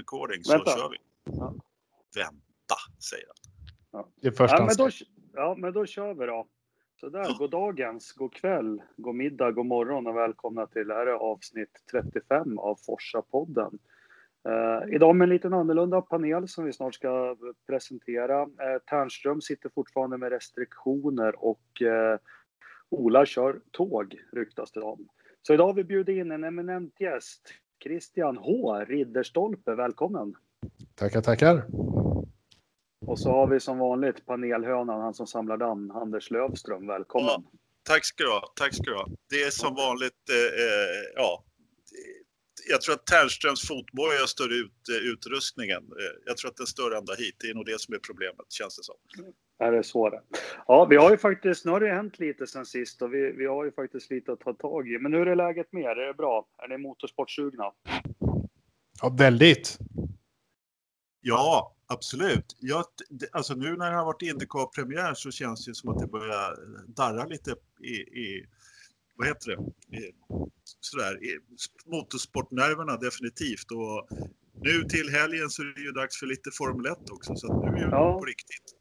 recording så Vänta. kör vi. Ja. Vänta, säger han. Det är första Ja men, då, ja, men då kör vi då. Så där, god dagens, god kväll, god middag, god morgon och välkomna till det här är avsnitt 35 av Forsa-podden. Eh, idag med en liten annorlunda panel som vi snart ska presentera. Uh, Ternström sitter fortfarande med restriktioner och eh, Ola kör tåg ryktas det om. Så idag har vi bjudit in en eminent gäst, Christian H. Ridderstolpe. Välkommen! Tackar, tackar. Och så har vi som vanligt panelhönan, han som samlar damm, Anders Lövström. Välkommen! Ja. Tack ska du ha. Tack ska du ha. Det är som vanligt, eh, eh, ja. Jag tror att Ternströms fotboja stör ut eh, utrustningen. Eh, jag tror att den stör ända hit. Det är nog det som är problemet, känns det som. Är det så det? Ja, vi har ju faktiskt, nu har det hänt lite sen sist och vi, vi har ju faktiskt lite att ta tag i. Men hur är läget med er? Är det bra? Är ni motorsportsugna? Ja, väldigt. Ja, absolut. Jag, alltså nu när det har varit Indycar-premiär så känns det som att det börjar darra lite i, i vad heter det, i, sådär, i motorsportnerverna definitivt. Och nu till helgen så är det ju dags för lite Formel 1 också, så att nu är det Ja. på riktigt.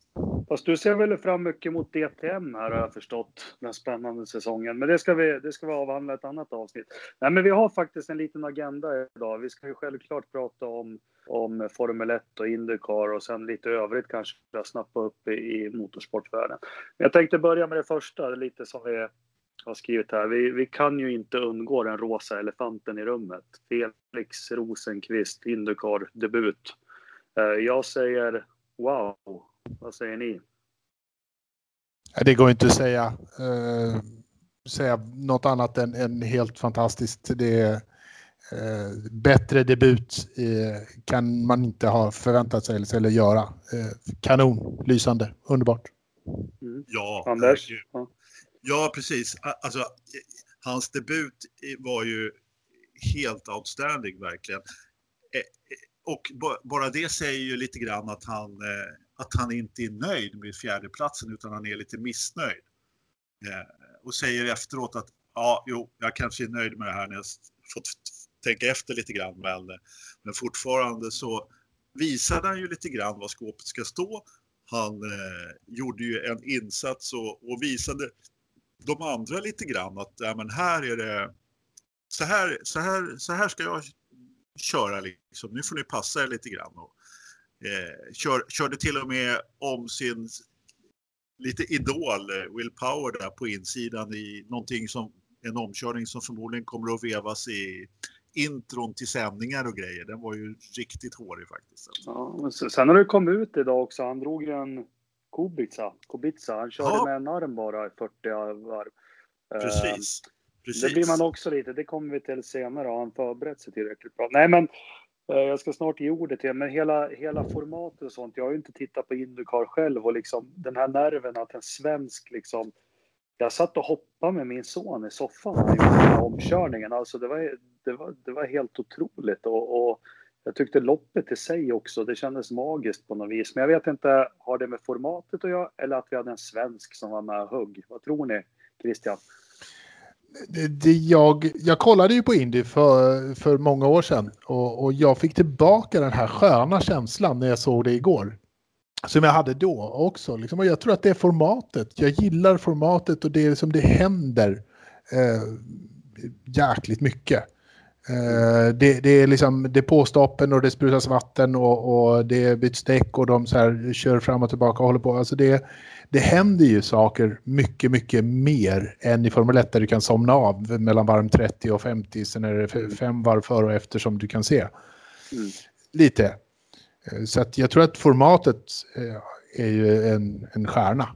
Fast du ser väl fram mycket mot DTM här har jag förstått, den spännande säsongen. Men det ska vi, det ska vi avhandla i ett annat avsnitt. Nej, men vi har faktiskt en liten agenda idag. Vi ska ju självklart prata om, om Formel 1 och Indycar och sen lite övrigt kanske snappa upp i, i motorsportvärlden. Men jag tänkte börja med det första, lite som vi har skrivit här. Vi, vi kan ju inte undgå den rosa elefanten i rummet. Felix Rosenqvist, Indycar-debut. Eh, jag säger wow. Vad säger ni? Det går inte att säga, eh, säga något annat än, än helt fantastiskt. Det är, eh, bättre debut eh, kan man inte ha förväntat sig eller, eller göra. Eh, kanon, lysande, underbart. Mm. Ja, Anders? Ja. Ja, precis. Alltså, hans debut var ju helt outstanding verkligen. Eh, eh, Och ba- bara det säger ju lite grann att han, eh, att han inte är nöjd med fjärdeplatsen utan han är lite missnöjd. Eh, Och säger efteråt att ja, jo, jag kanske är nöjd med det här när jag fått tänka efter lite grann. Men, men fortfarande så visade han ju lite grann var skåpet ska stå. Han eh, gjorde ju en insats och, och visade de andra lite grann att ja, men här är det så här, så här, så här ska jag köra liksom. Nu får ni passa er lite grann. Och, eh, kör, körde till och med om sin lite idol eh, Will Power där på insidan i någonting som en omkörning som förmodligen kommer att vevas i intron till sändningar och grejer. Den var ju riktigt hårig faktiskt. Ja, sen har det kommit ut idag också. Han drog ju en Kubica. Kubica. Han körde Ja. med en arm bara i 40 varv. Eh, Precis. Precis. Det blir man också lite. Det kommer vi till senare. Har han förberett sig tillräckligt bra? Nej, men Eh, jag ska snart ge ordet till Men hela, hela formatet och sånt. Jag har ju inte tittat på Indycar själv och liksom den här nerven att en svensk liksom. Jag satt och hoppade med min son i soffan i den här omkörningen. Alltså det var, det var, det var helt otroligt och, och jag tyckte loppet i sig också, det kändes magiskt på något vis. Men jag vet inte, har det med formatet att göra eller att vi hade en svensk som var med och högg? Vad tror ni, Christian? Det, det jag, jag kollade ju på Indy för, för många år sedan och, och jag fick tillbaka den här sköna känslan när jag såg det igår. Som jag hade då också. Liksom. Och jag tror att det är formatet. Jag gillar formatet och det är som det händer eh, jäkligt mycket. Eh, det, det är liksom det är påstoppen och det sprutas vatten och, och det byts däck och de så här kör fram och tillbaka och håller på. Alltså det, det händer ju saker mycket, mycket mer än i Formel 1 där du kan somna av mellan varv 30 och 50. Sen är det fem varv före och efter som du kan se. Mm. Lite. Eh, Så att jag tror att formatet eh, är ju en, en stjärna.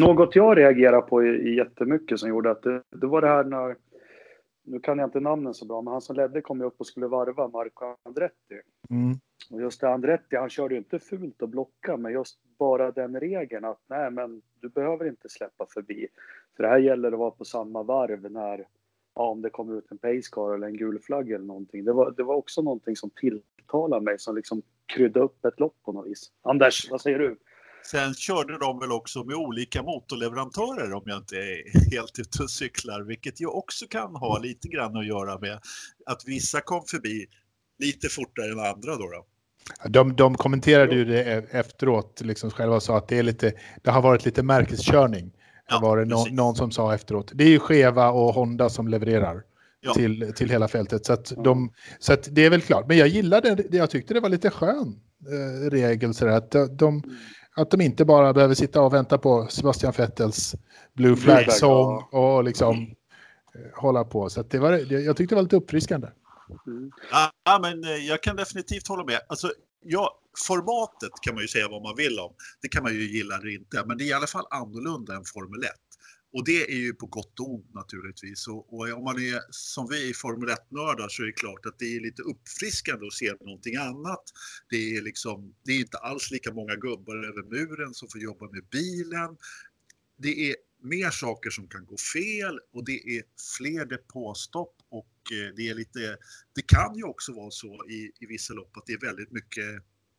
Något jag reagerar på jättemycket som gjorde att det, det var det här när, nu kan jag inte namnen så bra, men han som ledde kom ju upp och skulle varva Marco Andretti. Mm. Och just det, Andretti, han körde ju inte fult och blocka, men just bara den regeln att nej, men du behöver inte släppa förbi. För det här gäller att vara på samma varv när, ja, om det kommer ut en pacecar eller en gul flagg eller någonting. Det var, det var också någonting som tilltalade mig, som liksom kryddade upp ett lopp på något vis. Anders, vad säger du? Sen körde de väl också med olika motorleverantörer om jag inte är helt ute och cyklar, vilket ju också kan ha lite grann att göra med att vissa kom förbi lite fortare än andra då. då. De, de kommenterade ju det e- efteråt, liksom själva sa att det, är lite, det har varit lite märkeskörning. Ja, var det no, någon som sa efteråt. Det är ju Cheva och Honda som levererar ja. till, till hela fältet. Så, att de, så att det är väl klart. Men jag gillade det, jag tyckte det var lite skön eh, regel. Så att, de, de, att de inte bara behöver sitta och vänta på Sebastian Vettels Blue Flag-sång och liksom eh, hålla på. Så det var, jag tyckte det var lite uppfriskande. Mm. Ja, men eh, jag kan definitivt hålla med. Alltså, ja, formatet kan man ju säga vad man vill om. Det kan man ju gilla eller inte, men det är i alla fall annorlunda än Formel 1. Och det är ju på gott och ont naturligtvis. Och, och om man är som vi i Formel 1-nördar så är det klart att det är lite uppfriskande att se någonting annat. Det är, liksom, det är inte alls lika många gubbar över muren som får jobba med bilen. Det är mer saker som kan gå fel och det är fler depåstopp och eh, det är lite, det kan ju också vara så i, i vissa lopp att det är väldigt mycket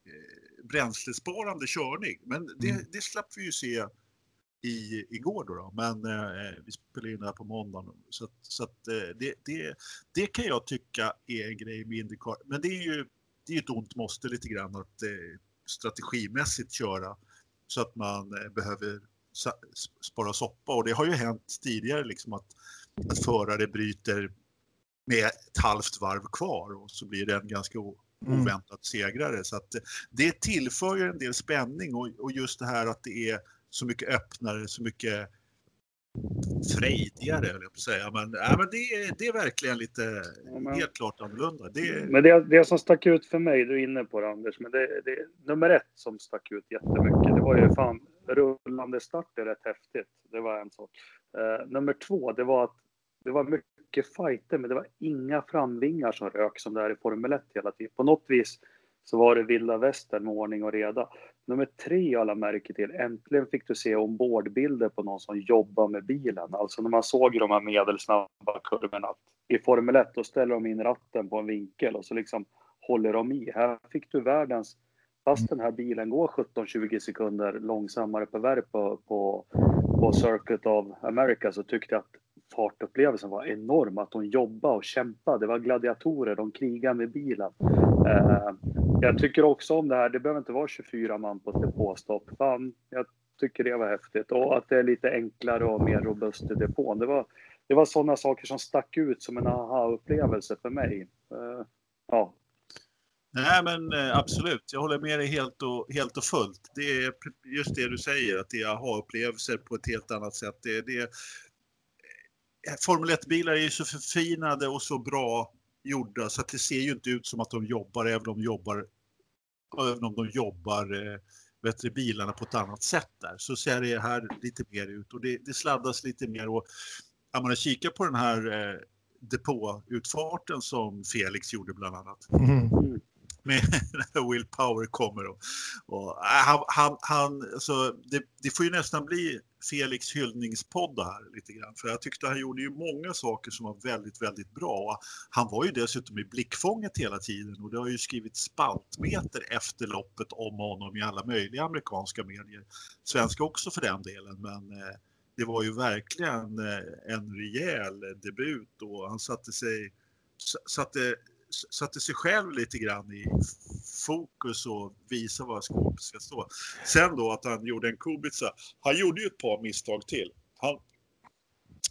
eh, bränslesparande körning. Men det, mm. det slapp vi ju se i, igår då, då. men eh, vi spelar in det här på måndagen. Så, så att, eh, det, det, det kan jag tycka är en grej med Indycar. Men det är ju det är ett ont måste lite grann att eh, strategimässigt köra så att man eh, behöver spara soppa och det har ju hänt tidigare liksom att, att förare bryter med ett halvt varv kvar och så blir det en ganska mm. oväntat segrare. Så att det tillför ju en del spänning och, och just det här att det är så mycket öppnare, så mycket frejdigare, jag på säga. Men, ja, men det, är, det är verkligen lite, ja, men, helt klart annorlunda. Det... Men det, det som stack ut för mig, du är inne på det Anders, men det, det, nummer ett som stack ut jättemycket, det var ju fan rullande start är rätt häftigt. Det var en sak. Uh, nummer två, det var att det var mycket fighter, men det var inga framvingar som rök som det är i Formel 1 hela tiden. På något vis så var det vilda västern med ordning och reda. Nummer tre alla märke till, äntligen fick du se ombordbilder på någon som jobbar med bilen. Alltså när man såg de här medelsnabba kurvorna. I Formel 1 då ställer de in ratten på en vinkel och så liksom håller de i. Här fick du världens, fast den här bilen går 17-20 sekunder långsammare per varv på, på, på Circuit of America så tyckte jag att fartupplevelsen var enorm. Att de jobbade och kämpade. Det var gladiatorer, de krigade med bilen. Eh, jag tycker också om det här, det behöver inte vara 24 man på ett depåstopp. Fan, jag tycker det var häftigt. Och att det är lite enklare och mer robust i depån. Det var, det var sådana saker som stack ut som en aha-upplevelse för mig. Uh, ja. Nej, men eh, absolut. Jag håller med dig helt och, helt och fullt. Det är just det du säger, att det är aha-upplevelser på ett helt annat sätt. Det, det, eh, Formel 1-bilar är ju så förfinade och så bra gjorda så att det ser ju inte ut som att de jobbar även om de jobbar, även om de jobbar eh, bättre bilarna på ett annat sätt där. Så ser det här lite mer ut och det, det sladdas lite mer. Och om man kikar på den här eh, depåutfarten som Felix gjorde bland annat. Mm med när Will Power kommer. Och, och äh, han, han, han, alltså, det, det, får ju nästan bli Felix hyllningspodd här lite grann. För jag tyckte han gjorde ju många saker som var väldigt, väldigt bra. Han var ju dessutom i blickfånget hela tiden och det har ju skrivit spaltmeter efter loppet om honom i alla möjliga amerikanska medier. Svenska också för den delen, men eh, det var ju verkligen eh, en rejäl debut och han satte sig satte satte sig själv lite grann i fokus och visa var skåpet ska stå. Sen då att han gjorde en Kubica. Han gjorde ju ett par misstag till. Han,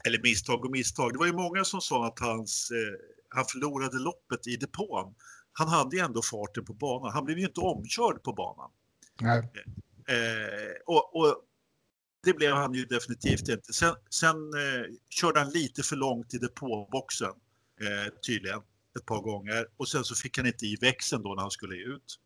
eller misstag och misstag. Det var ju många som sa att hans, eh, han förlorade loppet i depån. Han hade ju ändå farten på banan. Han blev ju inte omkörd på banan. Nej. Eh, och, och, det blev han ju definitivt inte. Sen, sen eh, körde han lite för långt i depåboxen, eh, tydligen ett par gånger och sen så fick han inte i växeln då när han skulle ut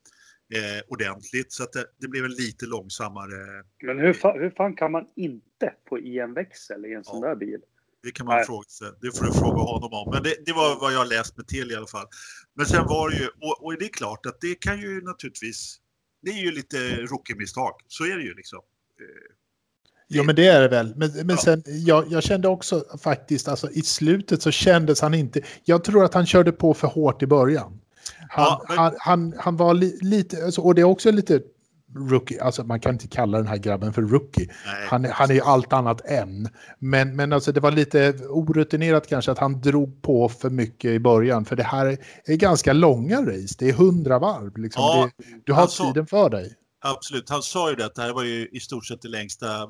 eh, ordentligt så att det, det, blev en lite långsammare. Men hur, fa hur fan kan man inte få i en växel i en sån ja. där bil? Det kan man Nej. fråga sig. Det får du fråga honom om. Men det, det, var vad jag läst mig till i alla fall. Men sen var det ju, och, och det är klart att det kan ju naturligtvis, det är ju lite rookie-misstag. Så är det ju liksom. Ja, men det är det väl. Men, men ja. sen, jag, jag, kände också faktiskt, alltså i slutet så kändes han inte... Jag tror att han körde på för hårt i början. Han, ja, men... han, han, han, var li, lite, alltså, och det är också lite rookie, alltså man kan inte kalla den här grabben för rookie. Han, han är ju allt annat än. Men, men alltså det var lite orutinerat kanske att han drog på för mycket i början. För det här är ganska långa race, det är hundra varv. Liksom. Ja, det, du har alltså, tiden för dig. Absolut, han sa ju det att det här var ju i stort sett det längsta eh,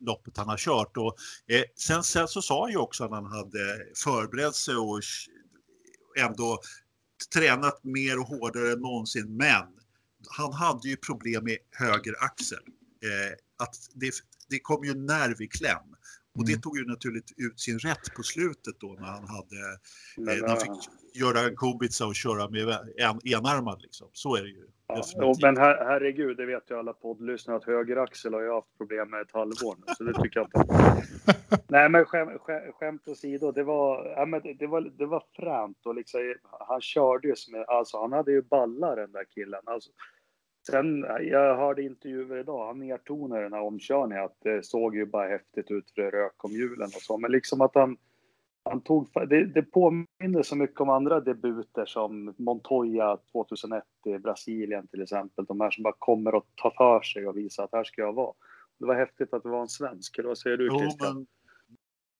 loppet han har kört. Och, eh, sen, sen så sa han ju också att han hade förberett sig och ändå tränat mer och hårdare än någonsin. Men han hade ju problem med höger axel. Eh, att det, det kom ju nerv i kläm. Och det mm. tog ju naturligt ut sin rätt på slutet då när han hade, eh, när han fick göra en Kubica och köra med en, enarmad liksom. Så är det ju. Ja, men her, herregud, det vet ju alla poddlyssnare att höger axel har ju haft problem med ett halvår nu, så det tycker jag att... Nej, men skäm, skäm, skämt åsido, det var, ja, men det var, det var fränt och liksom, han körde ju som, alltså han hade ju ballar den där killen. Alltså, sen, jag hörde intervjuer idag, han nedtonade den här omkörningen, att det såg ju bara häftigt ut för det rök om hjulen och så, men liksom att han han tog, det, det påminner så mycket om andra debuter som Montoya 2001 i Brasilien till exempel. De här som bara kommer och tar för sig och visar att här ska jag vara. Det var häftigt att det var en svensk. Eller vad säger du Christian?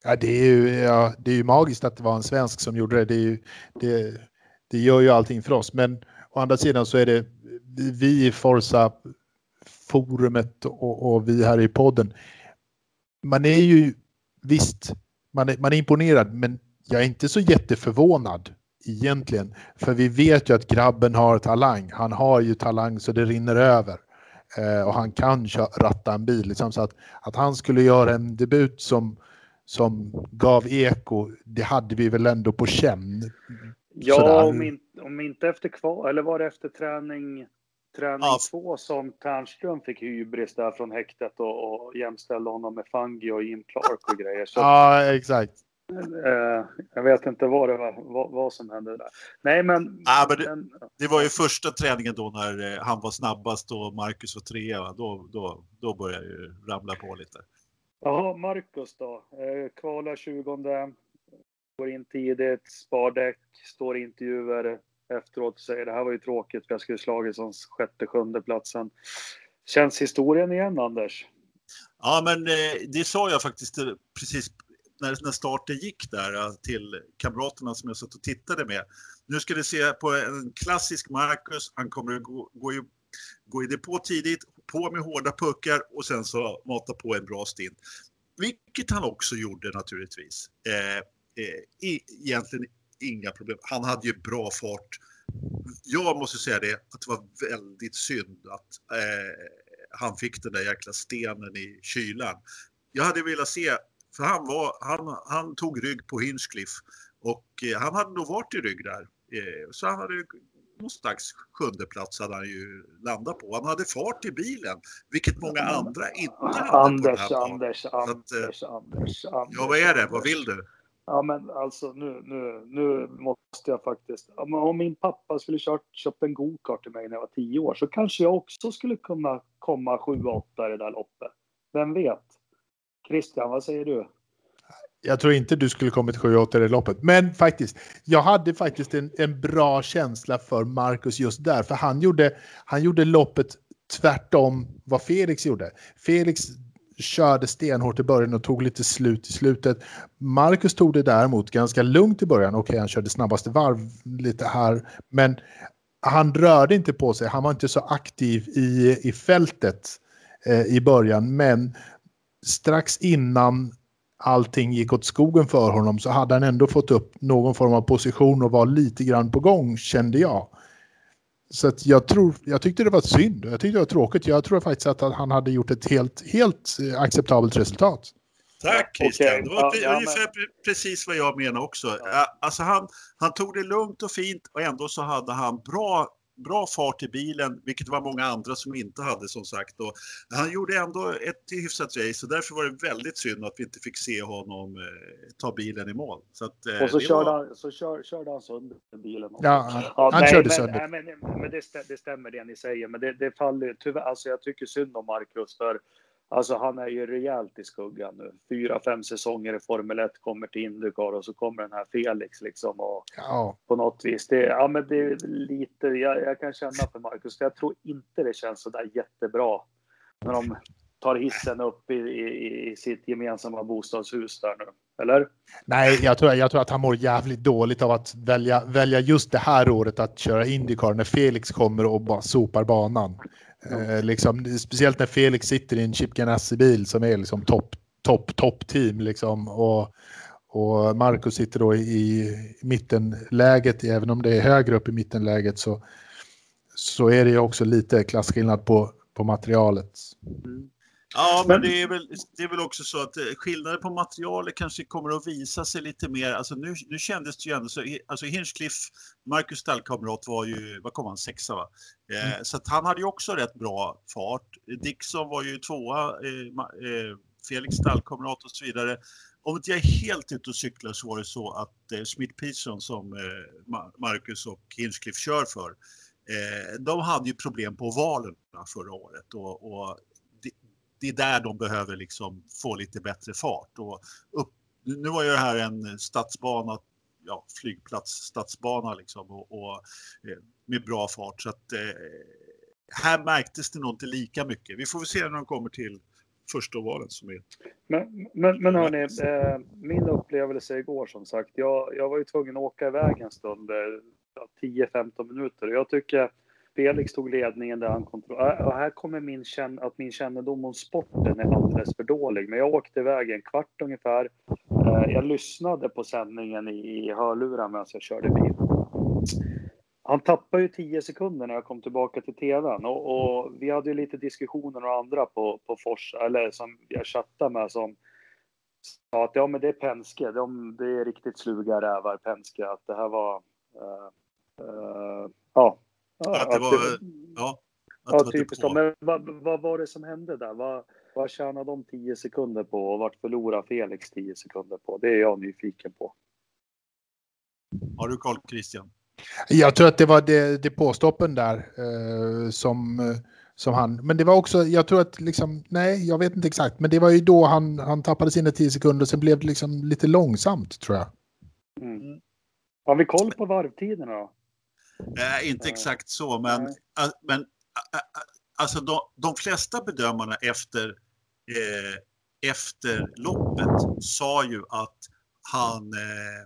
Ja, det är ju, ja, det är ju magiskt att det var en svensk som gjorde det. Det, ju, det. det gör ju allting för oss. Men å andra sidan så är det vi i Forza forumet och, och vi här i podden. Man är ju visst man är, man är imponerad, men jag är inte så jätteförvånad egentligen. För vi vet ju att grabben har talang. Han har ju talang så det rinner över. Eh, och han kan ratta en bil. Liksom, så att, att han skulle göra en debut som, som gav eko, det hade vi väl ändå på känn. Ja, om, in, om inte efter kvar, eller var det efter träning träning ja. två som Ternström fick hybris där från häktet och, och jämställde honom med Fangi och Jim Clark och grejer. Så, ja, exakt. Eh, jag vet inte vad det var, vad, vad som hände där. Nej, men... Ja, men det, det, var ju första träningen då när eh, han var snabbast och Marcus var trea. Då, då, då började jag ju ramla på lite. Jaha, Marcus då. Eh, kvalar 20. Går in tidigt, spardäck, står intervjuer efteråt och säger det här var ju tråkigt för jag skulle slagit som sjätte, sjunde platsen. Känns historien igen, Anders? Ja, men eh, det sa jag faktiskt eh, precis när, när starten gick där eh, till kamraterna som jag satt och tittade med. Nu ska vi se på en klassisk Marcus. Han kommer att gå, gå, i, gå i depå tidigt, på med hårda puckar och sen så mata på en bra stint. Vilket han också gjorde naturligtvis. Eh, eh, egentligen inga problem. Han hade ju bra fart. Jag måste säga det, att det var väldigt synd att eh, han fick den där jäkla stenen i kylan. Jag hade velat se, för han, var, han, han tog rygg på Hinchcliffe och eh, han hade nog varit i rygg där. Eh, så han hade någon slags sjunde plats hade han ju landat på. Han hade fart i bilen, vilket många andra inte hade Anders, på den här Anders, Anders, att, Anders, Anders, Anders. Ja, vad är det? Vad vill du? Ja, men alltså nu, nu, nu måste jag faktiskt. Om min pappa skulle kört, köpt en gokart till mig när jag var tio år så kanske jag också skulle kunna komma sju, åtta i det där loppet. Vem vet? Christian, vad säger du? Jag tror inte du skulle kommit sju, åtta i det loppet. Men faktiskt, jag hade faktiskt en, en bra känsla för Marcus just där. För han gjorde, han gjorde loppet tvärtom vad Felix gjorde. Felix körde stenhårt i början och tog lite slut i slutet. Marcus tog det däremot ganska lugnt i början. Okej, han körde snabbaste varv lite här, men han rörde inte på sig. Han var inte så aktiv i, i fältet eh, i början, men strax innan allting gick åt skogen för honom så hade han ändå fått upp någon form av position och var lite grann på gång kände jag. Så att jag, tror, jag tyckte det var synd. Jag tyckte det var tråkigt. Jag tror faktiskt att han hade gjort ett helt, helt eh, acceptabelt resultat. Tack Christian. Okay. Det var ja, ungefär men... precis vad jag menar också. Ja. Alltså han, han tog det lugnt och fint och ändå så hade han bra bra fart i bilen, vilket var många andra som inte hade som sagt. Och han gjorde ändå ett hyfsat race och därför var det väldigt synd att vi inte fick se honom eh, ta bilen i mål. Så att, eh, och så, körde, var... han, så kör, körde han sönder bilen. Också. Ja, han, ja, han nej, körde men, sönder. Nej, men, men det, stämmer, det, stämmer det ni säger, men det, det faller tyvärr. Alltså jag tycker synd om Marcus för Alltså han är ju rejält i skuggan nu. Fyra, fem säsonger i Formel 1 kommer till Indycar och så kommer den här Felix liksom och Ja, på något vis. Det, ja, men det är lite, jag, jag kan känna för Marcus, jag tror inte det känns så där jättebra när de tar hissen upp i, i, i sitt gemensamma bostadshus där nu. Eller? nej, jag tror, jag tror att han mår jävligt dåligt av att välja, välja just det här året att köra Indycar när Felix kommer och bara sopar banan. Eh, liksom, speciellt när Felix sitter i en Chip Ganassi-bil som är liksom topp, topp, topp team liksom. Och, och Marcus sitter då i, mittenläget, även om det är högre upp i mittenläget så, så är det ju också lite klasskillnad på, på materialet. Ja, men Men- det är, väl, det är väl också så att eh, skillnader på materialet kanske kommer att visa sig lite mer. Alltså nu, nu kändes det ju ändå så. Alltså Hinchcliffe, Marcus stallkamrat var ju, vad kom han, sexa va? Eh, Så att han hade ju också rätt bra fart. Dixon var ju tvåa, eh, eh, Felix stallkamrat och så vidare. Om inte jag är helt ute och cyklar så var det så att eh, Smith Pearson som eh, Ma- Marcus och Hinchcliffe kör för, eh, de hade ju problem på ovalerna förra året och, och det, är där de behöver liksom få lite bättre fart. Och upp, nu var ju det här en stadsbana, ja, flygplats, stadsbana liksom och, och eh, med bra fart. Så att eh, här märktes det nog inte lika mycket. Vi får väl se när de kommer till första ovalen som är. Men, men, men hörni, eh, min upplevelse igår som sagt, jag, jag var ju tvungen att åka iväg en stund, eh, ja, 10-15 minuter. Jag tycker Felix tog ledningen där han kontrollerade. Äh, och här kommer min känn, att min kännedom om sporten är alldeles för dålig. Men jag åkte iväg en kvart ungefär. Eh, jag lyssnade på sändningen i, i hörlurar medan jag körde bil. Han tappade ju 10 sekunder när jag kom tillbaka till tvn och, och vi hade ju lite diskussioner och andra på, på Fors, eller som jag chattade med som sa att ja men det är Penske, de, det är riktigt sluga rävar Penske, att det här var uh, uh, ja. Att det var, ja, att ja, det var typiskt. Men vad, vad var det som hände där? Vad, vad tjänade de 10 sekunder på och vart förlorade Felix 10 sekunder på? Det är jag nyfiken på. Har du koll Christian? Jag tror att det var det, det påstoppen där eh, som, eh, som han... Men det var också, jag tror att liksom, nej, jag vet inte exakt, men det var ju då han, han tappade sina 10 sekunder och sen blev det liksom lite långsamt tror jag. Mm. Har vi koll på varvtiderna då? Eh, inte exakt så, men, a- men a- a- alltså de, de flesta bedömarna efter, eh, efter loppet sa ju att han eh,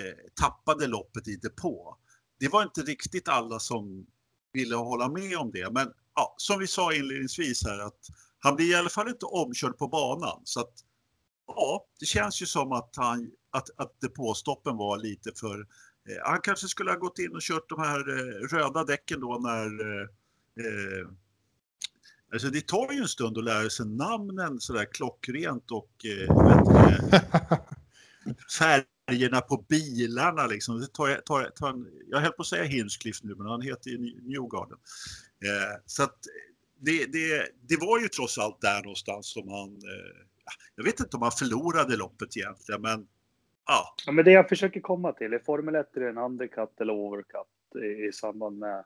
eh, tappade loppet i depå. Det var inte riktigt alla som ville hålla med om det, men ja, som vi sa inledningsvis här att han blir i alla fall inte omkörd på banan. Så att, ja, det känns ju som att, han, att, att depåstoppen var lite för Han kanske skulle ha gått in och kört de här eh, röda däcken då när... eh, Eh, alltså det tar ju en stund att lära sig namnen sådär klockrent och eh, färgerna på bilarna liksom. Det tar, tar, tar en, jag höll på att säga Hinchcliffe nu men han heter ju New- Newgarden. Eh, så att det, det, det var ju trots allt där någonstans som han... Eh, jag vet inte om han förlorade loppet egentligen men ja, Ja, men det jag försöker komma till, i Formel 1 är det en undercut eller overcut i, i samband med,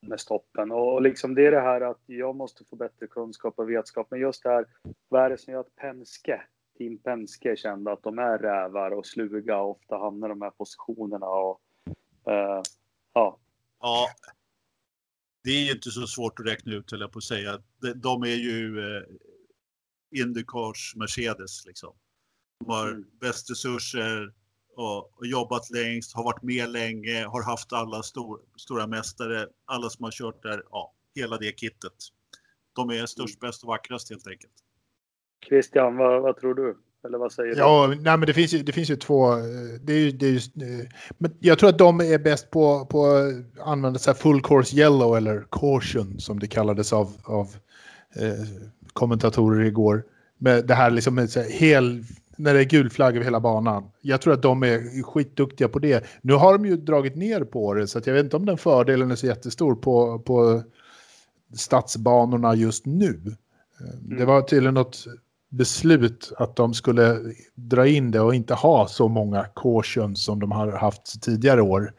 med stoppen. Och, och liksom det är det här att jag måste få bättre kunskap och vetskap. Men just det här, vad är det som gör att Penske, Team Penske kände att de är rävar och sluga och ofta hamnar i de här positionerna och eh, ja. Ja, det är ju inte så svårt att räkna ut, höll jag på att säga. De, de är ju eh, Indycars Mercedes liksom. De har Mm. bäst resurser och, och jobbat längst, har varit med länge, har haft alla stor, stora mästare, alla som har kört där, ja, hela det kittet. De är störst, bäst och vackrast helt enkelt. Christian, vad, vad tror du? Eller vad säger du? Ja, nej, men det finns ju, det finns ju två. eh, Det är, ju- det är, ju, eh, men jag tror att de är bäst på, på att använda så här full course yellow eller caution som det kallades av, av eh, kommentatorer igår. Med det här liksom med så här hel, när det är gul flagg över hela banan. Jag tror att de är skitduktiga på det. Nu har de ju dragit ner på det så jag vet inte om den fördelen är så jättestor på, på stadsbanorna just nu. Eh, Det var tydligen något beslut att de skulle dra in det och inte ha så många cautions som de har haft tidigare år.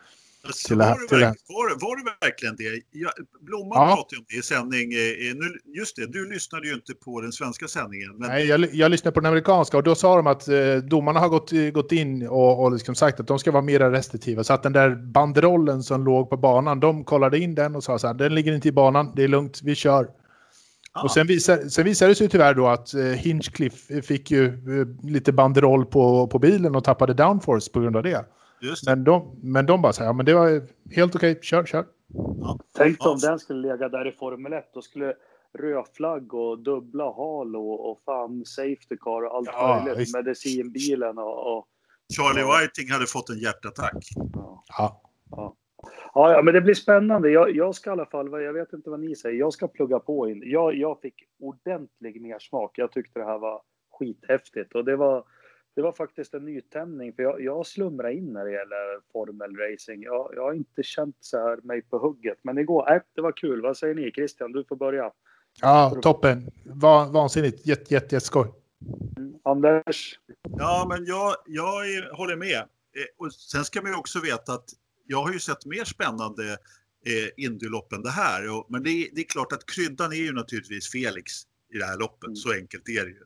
Alltså, var, det- det till det- verk, var, var det verkligen det? Ja, Blomman Ja. pratade om det i sändning. eh, eh, Nu, just det, du lyssnade ju inte på den svenska sändningen. Men Nej, jag, jag lyssnade på den amerikanska och då sa de att eh, domarna har gått, gått in och, och liksom sagt att de ska vara mer restriktiva. Så att den där banderollen som låg på banan, de kollade in den och sa så här, den ligger inte i banan, det är lugnt, vi kör. ja, Och sen, visar, sen visade det sig tyvärr då att eh, Hinchcliffe fick ju eh, lite banderoll på, på bilen och tappade downforce på grund av det. Just. Men de, men de bara här, ja men det var helt okej, kör, kör. Tänk Ja. om den skulle ligga där i Formel 1. Då skulle rödflagg och dubbla hal och, och fan safety car och allt Ja, möjligt. visst. Medicinbilen och... och Charlie. Whiting hade fått en hjärtattack. ja. Ja. Ja. Ja, men det blir spännande. Jag, jag ska i alla fall, jag vet inte vad ni säger, jag ska plugga på in. Jag, jag fick ordentlig mer smak. Jag tyckte det här var skithäftigt och det var, det var faktiskt en nytändning för jag, jag slumrar in när det gäller Formel Racing. Jag, jag har inte känt så här mig på hugget, men igår, äh, det var kul. Vad säger ni? Christian, du får börja. ja, toppen. Va, vansinnigt, jätte, jätte, jätteskoj. Anders? Ja, men jag, jag håller med. Eh, Och sen ska man ju också veta att jag har ju sett mer spännande eh, Indylopp än det här. Men det, är- det är klart att kryddan är ju naturligtvis Felix i det här loppet. Mm. Så enkelt är det ju.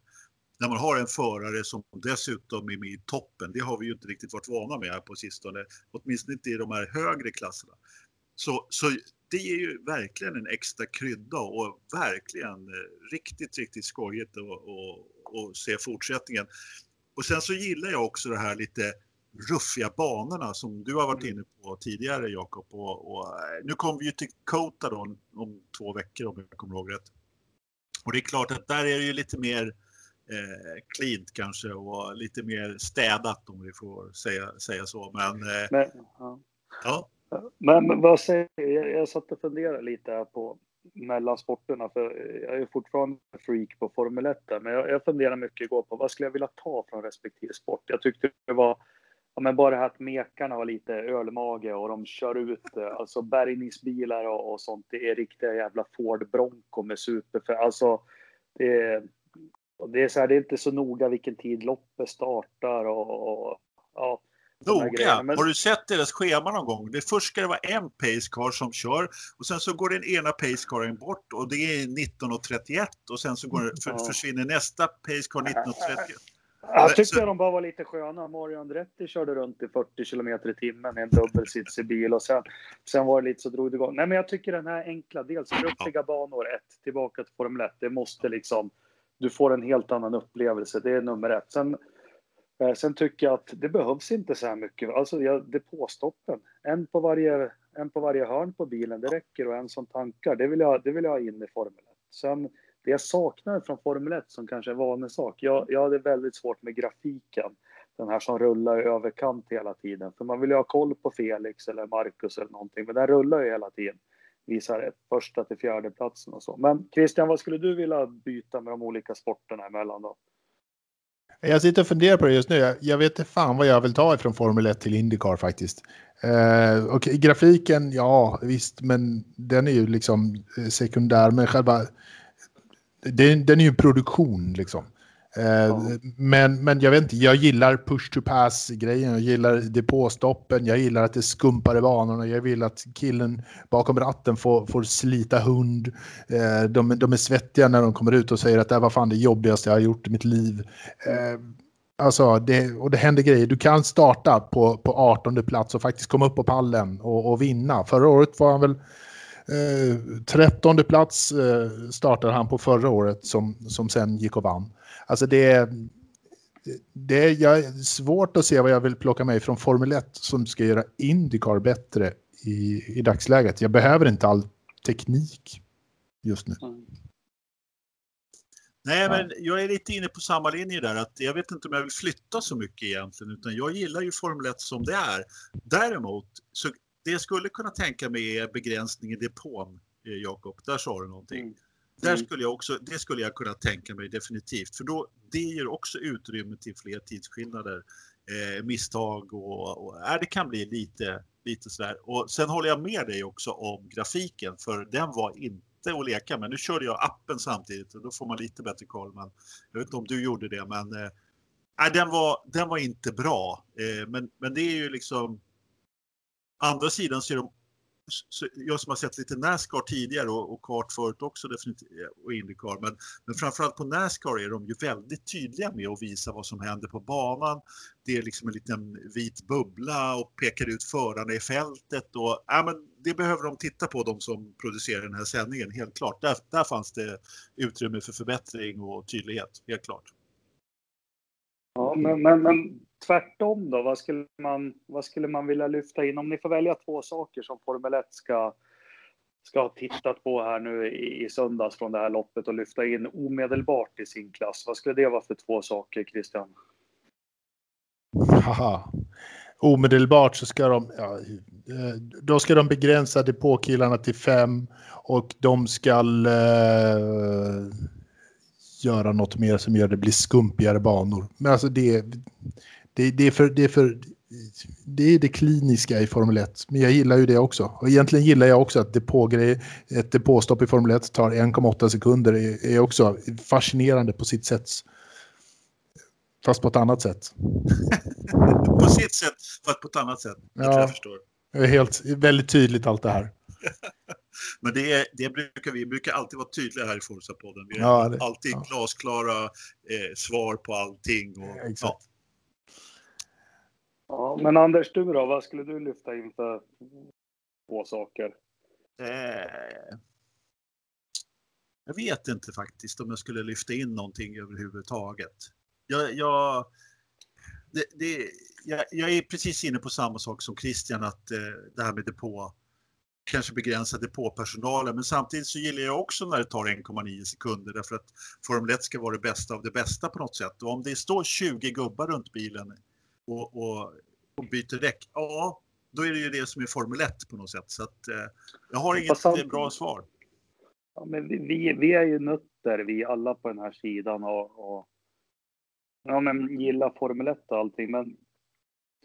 När man har en förare som dessutom är med i toppen, det har vi ju inte riktigt varit vana med här på sistone. Åtminstone inte i de här högre klasserna. Så, så det är ju verkligen en extra krydda och verkligen eh, riktigt, riktigt skojigt att se fortsättningen. Och sen så gillar jag också det här lite ruffiga banorna som du har varit inne på tidigare Jakob. Och, och, eh, nu kommer vi ju till Kota då om två veckor om jag kommer ihåg rätt. Och det är klart att där är det ju lite mer eh, cleant kanske och lite mer städat om vi får säga, säga så. Men eh, Men, ja. ja, Men, vad säger jag? Jag satt och funderade lite på mellan sporterna, för jag är fortfarande freak på Formel 1, där, men jag, jag funderar mycket igår på vad skulle jag vilja ta från respektive sport. Jag tyckte det var, ja, men bara det här att mekarna har lite ölmage och de kör ut, eh, alltså bärgningsbilar och, och sånt. Det är riktiga jävla Ford Bronco med super, för alltså det är, och det är så här, det är inte så noga vilken tid loppet startar och, och ja. Noga. Men- Har du sett deras schema någon gång? Det först ska det vara en pacecar som kör och sen så går den ena pacecaren bort och det är 19.31 och sen så det- för, försvinner nästa pacecar 19.30. Jag tyckte de bara var lite sköna. Mario Andretti körde runt i 40 kilometer i timmen i en dubbelsitsig bil och sen, sen var det lite så drog det igång. Nej, men jag tycker den här enkla, dels ruffiga banor, ett, tillbaka till Formel 1. Det måste liksom, du får en helt annan upplevelse. Det är nummer ett. Sen, eh, sen tycker jag att det behövs inte så här mycket. Alltså jag, depåstoppen, en på varje, en på varje hörn på bilen, det räcker och en som tankar. Det vill jag, det vill jag ha in i Formel 1. Sen det jag saknar från Formel 1 som kanske är en vanlig sak. Jag, jag hade väldigt svårt med grafiken. Den här som rullar i överkant hela tiden. För man vill ju ha koll på Felix eller Marcus eller någonting. Men den rullar ju hela tiden. Visar ett första till fjärde platsen och så. Men Christian, vad skulle du vilja byta med de olika sporterna emellan då? Jag sitter och funderar på det just nu. Jag, jag vet inte fan vad jag vill ta ifrån Formel 1 till Indycar faktiskt. Eh, och grafiken, ja visst, men den är ju liksom eh, sekundär. Men själva, den, den är ju en produktion liksom. Eh, Ja. men, men jag vet inte, jag gillar push to pass-grejen, jag gillar depåstoppen, jag gillar att det skumpar i banorna, jag vill att killen bakom ratten får, får slita hund. Eh, de, de är svettiga när de kommer ut och säger att det här var fan det jobbigaste jag har gjort i mitt liv. Eh, alltså, det, och det händer grejer. Du kan starta på, på 18 plats och faktiskt komma upp på pallen och, och vinna. Förra året var han väl eh, 13 plats eh, startade han på förra året som, som sen gick och vann. Alltså det är, det är jag är svårt att se vad jag vill plocka mig från Formel 1 som ska göra Indycar bättre i, i dagsläget. Jag behöver inte all teknik just nu. Nej, men jag är lite inne på samma linje där. Att jag vet inte om jag vill flytta så mycket egentligen, utan jag gillar ju Formel 1 som det är. Däremot, så det jag skulle kunna tänka mig är begränsning i depån, eh, Jakob. Där sa du någonting. Mm. Där Mm. skulle jag också, det skulle jag kunna tänka mig definitivt, för då, det ger också utrymme till fler tidsskillnader, eh, misstag och, och äh, det kan bli lite, lite sådär. Och sen håller jag med dig också om grafiken, för den var inte att leka med. Nu körde jag appen samtidigt och då får man lite bättre koll. Men jag vet inte om du gjorde det, men eh, den, var, den var inte bra. Eh, men, men det är ju liksom andra sidan så är de jag som har sett lite Nascar tidigare och, och kart förut också definitivt eh, och Indycar men, men framförallt på Nascar är de ju väldigt tydliga med att visa vad som händer på banan. Det är liksom en liten vit bubbla och pekar ut förarna i fältet och ja, men det behöver de titta på de som producerar den här sändningen helt klart. Där, där fanns det utrymme för förbättring och tydlighet helt klart. Ja, men, men, men tvärtom då? Vad skulle, man, vad skulle man vilja lyfta in? Om ni får välja två saker som Formel 1 ska, ska ha tittat på här nu i, i söndags från det här loppet och lyfta in omedelbart i sin klass. Vad skulle det vara för två saker, Christian? Haha. Omedelbart så ska de, ja, då ska de begränsa depåkillarna till fem och de ska eh, göra något mer som gör det blir skumpigare banor. Men alltså det, det, det, är för, det är för det är det kliniska i Formel 1. Men jag gillar ju det också. Och egentligen gillar jag också att depågrej, ett depåstopp i Formel 1 tar 1,8 sekunder. Är, är också fascinerande på sitt sätt. Fast på ett annat sätt. på sitt sätt, fast på ett annat sätt. Ja, jag förstår. Det är helt, väldigt tydligt allt det här. Men det, är, det brukar vi brukar alltid vara tydliga här i Forza-podden. Vi har ja, det, alltid ja. glasklara eh, svar på allting. Och. Ja ja. men Anders, du då? Vad skulle du lyfta in för två saker? Eh, jag vet inte faktiskt om jag skulle lyfta in någonting överhuvudtaget. Jag, jag, det, det, jag, jag är precis inne på samma sak som Christian, att eh, det här med depå kanske begränsa depåpersonalen. Men samtidigt så gillar jag också när det tar 1,9 sekunder därför att Formel 1 ska vara det bästa av det bästa på något sätt. Och om det står 20 gubbar runt bilen och, och, och byter däck, ja, då är det ju det som är Formel 1 på något sätt. Så att, eh, jag har inget Fast, bra svar. Ja, men vi, vi är ju nötter, vi alla på den här sidan och, och ja, men gillar Formel 1 och allting. Men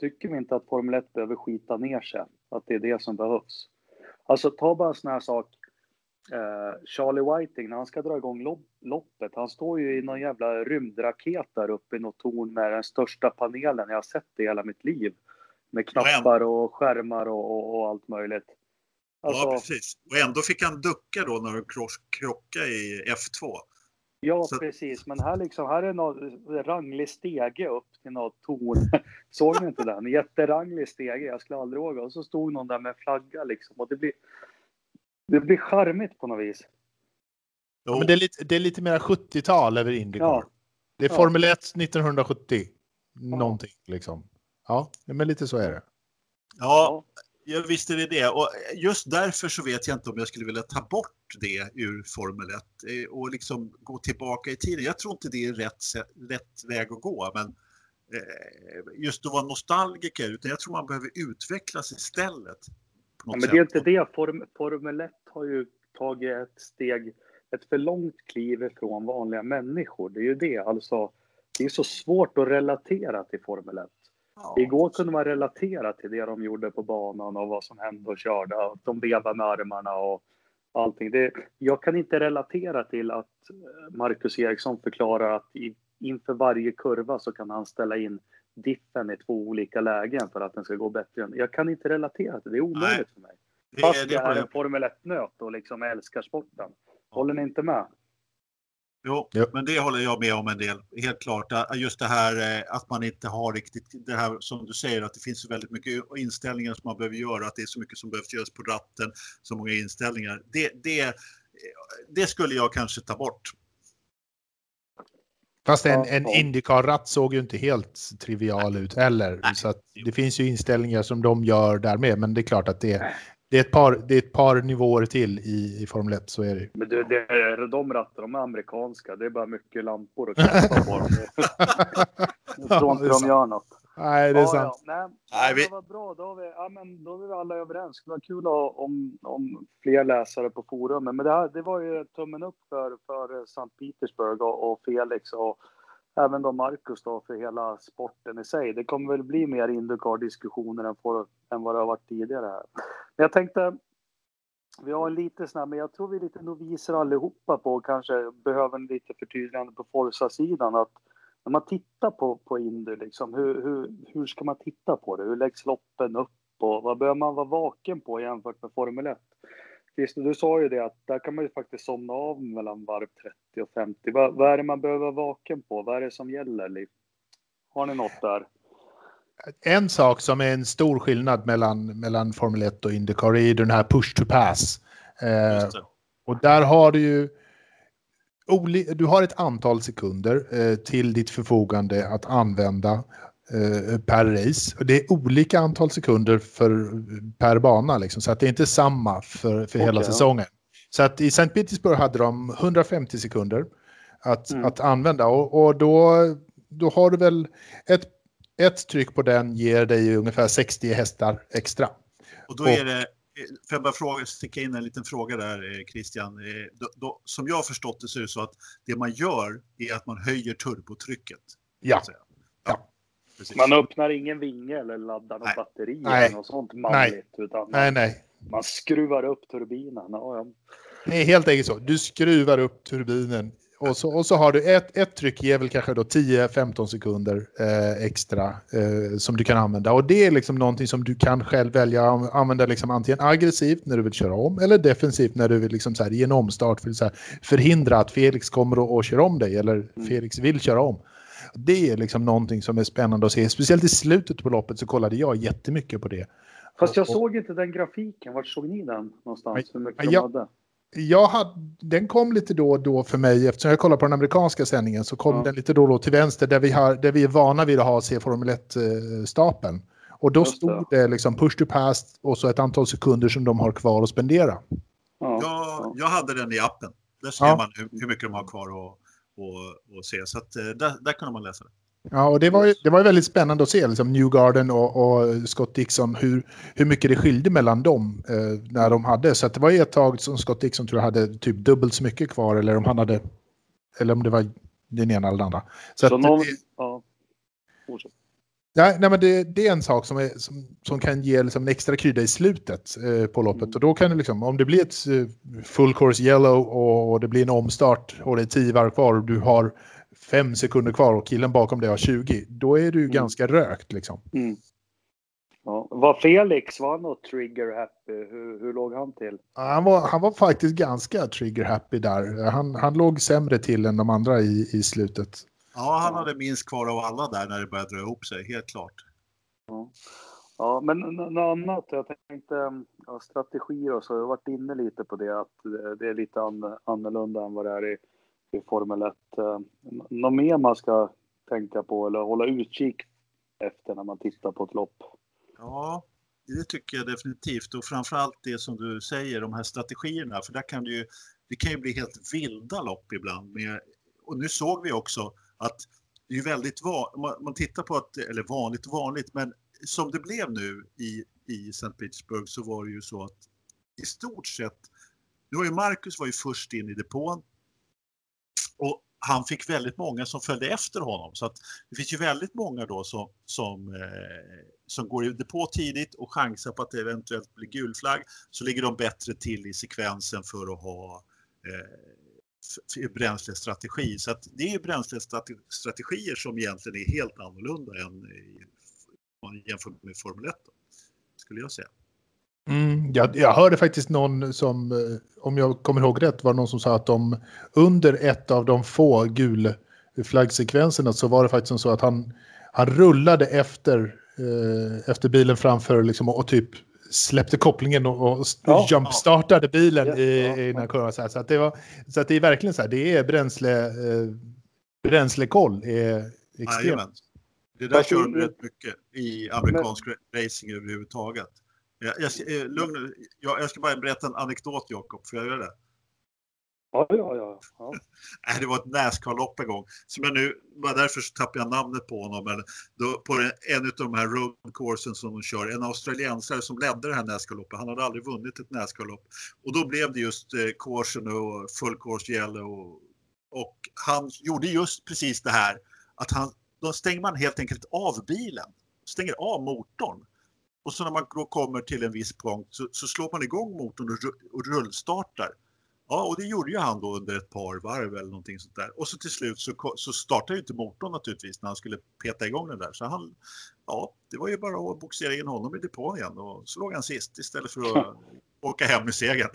tycker vi inte att Formel 1 behöver skita ner sig? Att det är det som behövs? Alltså ta bara en sån här sak. Eh, Charlie Whiting, när han ska dra igång loppet, han står ju i någon jävla rymdraket där uppe i något torn med den största panelen jag har sett i hela mitt liv. Med knappar och skärmar och, och, och allt möjligt. Alltså, ja, precis. Och ändå fick han ducka då när de krockade i F2. Ja, så... precis. Men här, liksom, här är någon ranglig stege upp till något torn. Såg ni inte den? Jätteranglig stege. Jag skulle aldrig våga. Och så stod någon där med flagga liksom. Och det blir, det blir charmigt på något vis. Ja, men det, är lite, det är lite mer 70-tal över Indycar. Ja. Det är Formel 1 1970. Någonting liksom. Ja, men lite så är det. Ja, Ja, visst är det det. Och just därför så vet jag inte om jag skulle vilja ta bort det ur Formel 1 eh, och liksom gå tillbaka i tiden. Jag tror inte det är rätt, rätt väg att gå, men eh, just att vara nostalgiker, utan jag tror man behöver utvecklas istället. Ja, men det är inte det. Form, Formel 1 har ju tagit ett steg, ett för långt kliv ifrån vanliga människor. Det är ju det. Alltså, det är så svårt att relatera till Formel 1. Ja. Igår kunde man relatera till det de gjorde på banan och vad som hände och körde. De vevade med armarna och allting. Det, jag kan inte relatera till att eh, Marcus Eriksson förklarar att i, inför varje kurva så kan han ställa in diffen i två olika lägen för att den ska gå bättre. Jag kan inte relatera till det. Det är omöjligt Nej. för mig. Fast det, jag är en Formel 1-nöt och liksom älskar sporten. Håller ni inte med? Jo, jo, men det håller jag med om en del. Helt klart. Just det här eh, att man inte har riktigt det här som du säger att det finns väldigt mycket inställningar som man behöver göra. Att det är så mycket som behövs göras på ratten. Så många inställningar. Det, det, det skulle jag kanske ta bort. Fast en, en Indycar-ratt såg ju inte helt trivial ut heller. Nej. Så det finns ju inställningar som de gör där med. Men det är klart att det, det är ett par, det är ett par nivåer till i, i Formel 1, så är det Men du, det är, de rattar, de är amerikanska. Det är bara mycket lampor och knappar på dem. Jag tror inte de gör något. Nej, det är ja, sant. Ja. Nej, det var bra. Då, vi, ja, men då är vi alla överens. Det var kul om, om fler läsare på forumet. Men det, här, det var ju tummen upp för, för Sankt Petersburg och, och Felix och även då Marcus då för hela sporten i sig. Det kommer väl bli mer Indycar-diskussioner än, än vad det har varit tidigare här. Men jag tänkte, vi har en lite snabb, men jag tror vi är lite noviser allihopa på kanske behöver en lite förtydligande på Forza-sidan att när man tittar på, på Indy, liksom, hur, hur, hur ska man titta på det? Hur läggs loppen upp? på? Vad bör man vara vaken på jämfört med Formel 1? Christer, du sa ju det att där kan man ju faktiskt somna av mellan varv 30 och 50. Vad, vad är det man behöver vara vaken på? Vad är det som gäller? Liv? Har ni något där? En sak som är en stor skillnad mellan, mellan Formel 1 och Indycar är den här push to pass. Eh, och där har du ju du har ett antal sekunder eh, till ditt förfogande att använda eh, per race. Och det är olika antal sekunder för, per bana, liksom, så att det är inte samma för, för okay, hela säsongen. Så att i St. Petersburg hade de 150 sekunder att, mm. att använda och, och då, då har du väl ett, ett tryck på den ger dig ungefär 60 hästar extra. Och då är det Får jag bara fråga, sticka in en liten fråga där eh, Christian. Eh, då, då, som jag har förstått det så är det så att det man gör är att man höjer turbotrycket. Ja. ja. Man öppnar ingen vinge eller laddar något batteri nej. eller något sånt manligt. Nej. Utan man, nej, nej. man skruvar upp turbinen. Ja, ja. Det är helt enkelt så. Du skruvar upp turbinen och så, och så har du ett, ett tryck ger väl kanske då 10-15 sekunder eh, extra eh, som du kan använda. Och det är liksom någonting som du kan själv välja att använda liksom antingen aggressivt när du vill köra om eller defensivt när du vill liksom så här, i en omstart för här, förhindra att Felix kommer och, och kör om dig eller mm. Felix vill köra om. Det är liksom någonting som är spännande att se. Speciellt i slutet på loppet så kollade jag jättemycket på det. Fast jag såg inte den grafiken. Vart såg ni den någonstans? Hur mycket jag, de hade? Jag hade, den kom lite då och då för mig, eftersom jag kollar på den amerikanska sändningen så kom ja. den lite då och då till vänster där vi, har, där vi är vana vid att ha se Formel 1-stapeln. Och då Just stod det. det liksom push to pass och så ett antal sekunder som de har kvar att spendera. Ja. Jag, jag hade den i appen. Där ser ja. man hur, hur, mycket de har kvar att och, och se. Så att, eh, där, där kunde man läsa det. Ja, och det var, ju, det var väldigt spännande att se liksom Newgarden och, och Scott Dixon, hur, hur mycket det skilde mellan dem eh, när de hade. Så det var ett tag som Scott Dixon tror jag hade typ dubbelt så mycket kvar, eller om han hade, eller om det var den ena eller den andra. Så, så att, någon, det, ja. Nej, nej, men det, det, är en sak som, är, som, som kan ge liksom en extra krydda i slutet eh, på loppet. Mm. Och då kan det liksom, om det blir ett eh, full course yellow och, och, det blir en omstart och det är tio varv kvar och du har fem sekunder kvar och killen bakom dig har 20, då är du mm. ganska rökt liksom. Mm. Ja. Var Felix, var han något trigger happy? Hur, hur låg han till? Han var, han var faktiskt ganska trigger happy där. Han, han låg sämre till än de andra i, i slutet. Ja, han hade minst kvar av alla där när det började dra ihop sig, helt klart. Ja, ja men något annat, jag tänkte ja, strategier och så, jag har varit inne lite på det, att det är lite annorlunda än vad det är i i Formel 1. Eh, något mer man ska tänka på eller hålla utkik efter när man tittar på ett lopp? Ja, det tycker jag definitivt och framförallt det som du säger, de här strategierna, för där kan det ju, det kan ju bli helt vilda lopp ibland. Med, och nu såg vi också att det är väldigt vanligt, man tittar på att, eller vanligt vanligt, men som det blev nu i, i St. Petersburg så var det ju så att i stort sett, nu var ju Marcus var ju först in i depån, och han fick väldigt många som följde efter honom. Så att det finns ju väldigt många då som, som, eh, som går i depå tidigt och chansar på att det eventuellt blir gul flagg. Så ligger de bättre till i sekvensen för att ha eh, bränslestrategi. Så att det är bränslestrategier som egentligen är helt annorlunda än jämfört med Formel 1. då, Skulle jag säga. Mm, jag, jag hörde faktiskt någon som, eh, om jag kommer ihåg rätt, var någon som sa att de under ett av de få gulflaggsekvenserna så var det faktiskt så att han, han rullade efter, eh, efter bilen framför liksom, och, och typ släppte kopplingen och, och ja, jumpstartade bilen ja, i, ja, i den här kurvan. Så, att det var, så att det är verkligen så här, det är bränsle, eh, bränslekoll är extremt. Det där kör de rätt mycket i amerikansk men, racing överhuvudtaget. Jag, jag, eh, lugn, jag, jag ska bara berätta en anekdot Jakob, får jag göra det? Ja, ja, ja. ja. det var ett Nascar-lopp en gång. Som jag nu, bara därför tappade jag namnet på honom. Men då, på en av de här road coursen som de kör, en australiensare som ledde det här Nascar-loppet. Han hade aldrig vunnit ett Nascar-lopp. Och då blev det just eh, coursen och full course yellow. Och, och han gjorde just precis det här att han, då stänger man helt enkelt av bilen. Stänger av motorn och så när man då kommer till en viss punkt så, så slår man igång motorn och, och rullstartar. Ja, och det gjorde ju han då under ett par varv eller någonting sånt där. Och så till slut så, så startade ju inte motorn naturligtvis när han skulle peta igång den där. Så han, ja, det var ju bara att boxera in honom i depån igen och så låg han sist istället för att åka hem med segern.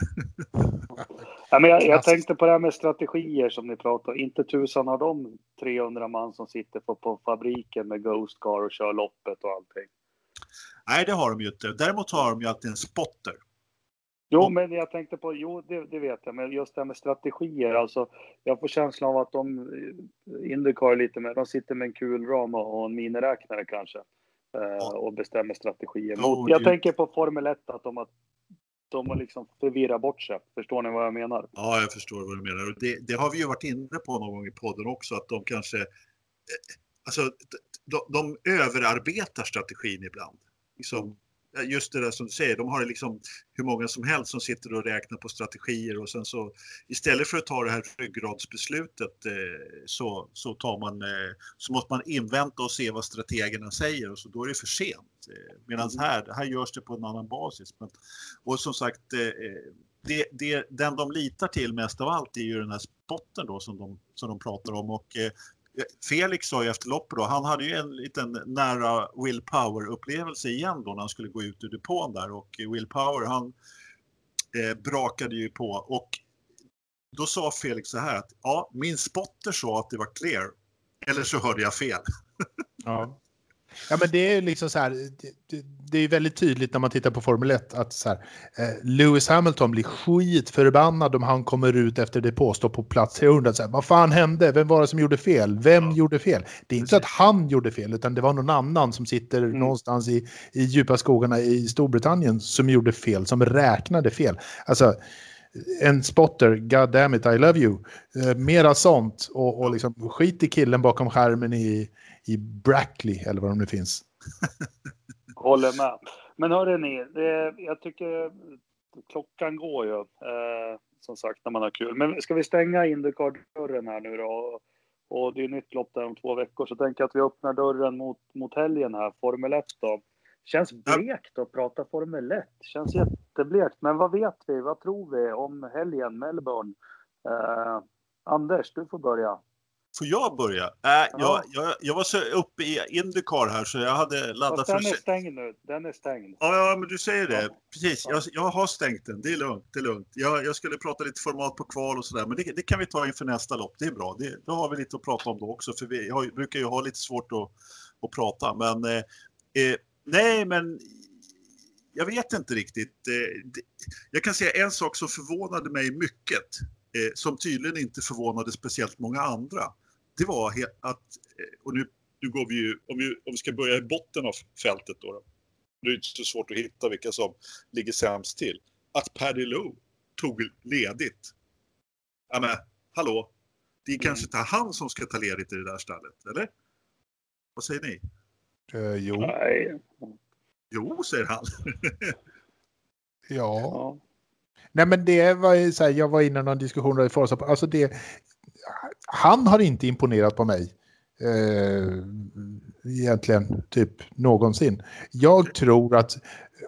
ja, men jag, jag, tänkte på det här med strategier som ni pratar om. Inte tusan har de 300 man som sitter på, på fabriken med Ghost Car och kör loppet och allting. Nej, det har de ju inte. Däremot har de ju alltid en spotter. Jo, men jag tänkte på, jo det, det, vet jag, men just det här med strategier, alltså jag får känslan av att de, eh, Indycar lite mer, de sitter med en kulram och en miniräknare kanske eh, och bestämmer strategier. Oh, jag tänker på Formel 1, att de har, de har liksom förvirrat bort sig. Förstår ni vad jag menar? Ja, jag förstår vad du menar. Det, det har vi ju varit inne på någon gång i podden också, att de kanske, eh, alltså de, de överarbetar strategin ibland. Liksom, just det där som du säger, de har liksom hur många som helst som sitter och räknar på strategier och sen så istället för att ta det här ryggradsbeslutet eh, så, så, tar man, eh, så måste man invänta och se vad strategerna säger och så då är det för sent. Eh, Medan mm. här, här görs det på en annan basis. Men, och som sagt, det, det, den de litar till mest av allt är ju den här spotten då som de, som de pratar om och Felix sa ju efter loppet då, han hade ju en liten nära Will Power-upplevelse igen då när han skulle gå ut ur depån där och Will Power han eh, brakade ju på och då sa Felix så här att ja, min spotter sa att det var clear. Eller så hörde jag fel. Ja. Ja, men det är liksom så här, det, det, är väldigt tydligt när man tittar på Formel 1 att så här, eh, Lewis Hamilton blir skitförbannad om han kommer ut efter det påstår på plats 300. Så här, vad fan hände? Vem var det som gjorde fel? Vem ja. gjorde fel? Det är inte så att han gjorde fel, utan det var någon annan som sitter mm. någonstans i, i djupa skogarna i Storbritannien som gjorde fel, som räknade fel. Alltså, en spotter, God damn it, I love you. Eh, mera sånt och, och liksom skit i killen bakom skärmen i i Brackley eller vad de nu finns. Håller med. Men hörde ni, det, jag tycker klockan går ju. Eh, som sagt, när man har kul. Men ska vi stänga Indycar-dörren här nu då? Och det är nytt lopp där om två veckor, så tänker jag att vi öppnar dörren mot, mot helgen här, Formel 1 då. Känns blekt att prata Formel 1. Känns jätteblekt. Men vad vet vi? Vad tror vi om helgen, Melbourne? Eh, Anders, du får börja. Får jag börja? Äh, ja. jag, jag, jag var så uppe i Indycar här så jag hade laddat Fast den för... är stängd nu. Den är stängd. Ja, ja men du säger det. Ja. Precis. Jag, jag har stängt den. Det är lugnt. Det är lugnt. Jag, jag skulle prata lite format på kval och sådär. Men det, det, kan vi ta inför nästa lopp. Det är bra. Det, då har vi lite att prata om då också. För vi har, brukar ju ha lite svårt att, att prata. Men eh, eh, nej, men jag vet inte riktigt. Eh, jag kan säga en sak som förvånade mig mycket. Eh, som tydligen inte förvånade speciellt många andra det var att, eh, och nu, nu går vi ju, om vi, om vi ska börja i botten av fältet då, då det är inte så svårt att hitta vilka som ligger sämst till, att Paddy Lowe tog ledigt. Ja men, hallå, det är mm. kanske inte han som ska ta ledigt i det där stället, eller? Vad säger ni? Uh, jo. Nej. Jo, säger han. ja. ja. Nej men det var ju så här, jag var inne i någon diskussion i Forza, alltså det, han har inte imponerat på mig. Eh, egentligen typ någonsin. Jag tror att,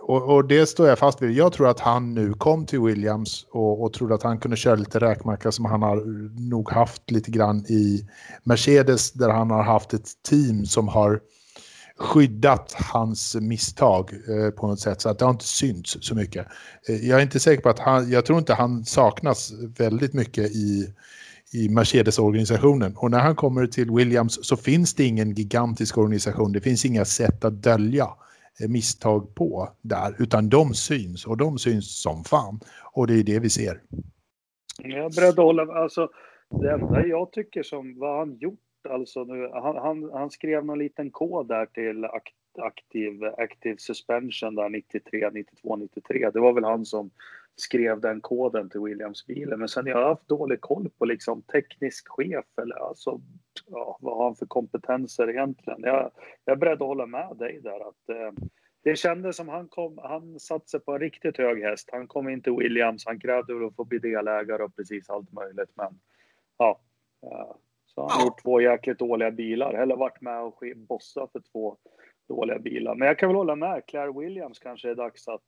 och, och, det står jag fast vid, jag tror att han nu kom till Williams och, och trodde att han kunde köra lite räkmacka som han har nog haft lite grann i Mercedes där han har haft ett team som har skyddat hans misstag eh, på något sätt så att det har inte synts så mycket. Eh, jag är inte säker på att han, jag tror inte han saknas väldigt mycket i i Mercedes-organisationen. Och när han kommer till Williams så finns det ingen gigantisk organisation. Det finns inga sätt att dölja eh, misstag på där, utan de syns och de syns som fan. Och det är det vi ser. Jag bröd beredd alltså det enda jag tycker som, vad han gjort alltså nu, han, han, han skrev någon liten kod där till aktiv, active suspension där 93, 92, 93. Det var väl han som skrev den koden till Williams-bilen. Men sen jag har haft dålig koll på liksom teknisk chef eller alltså, ja, vad har han för kompetenser egentligen? Jag, jag är beredd att hålla med dig där att eh, det kändes som han kom, han satte sig på en riktigt hög häst. Han kom in till Williams, han krävde att få bli delägare och precis allt möjligt. Men ja, eh, så har han gjort två jäkligt dåliga bilar eller varit med och bossa för två dåliga bilar. Men jag kan väl hålla med, Claire Williams kanske är dags att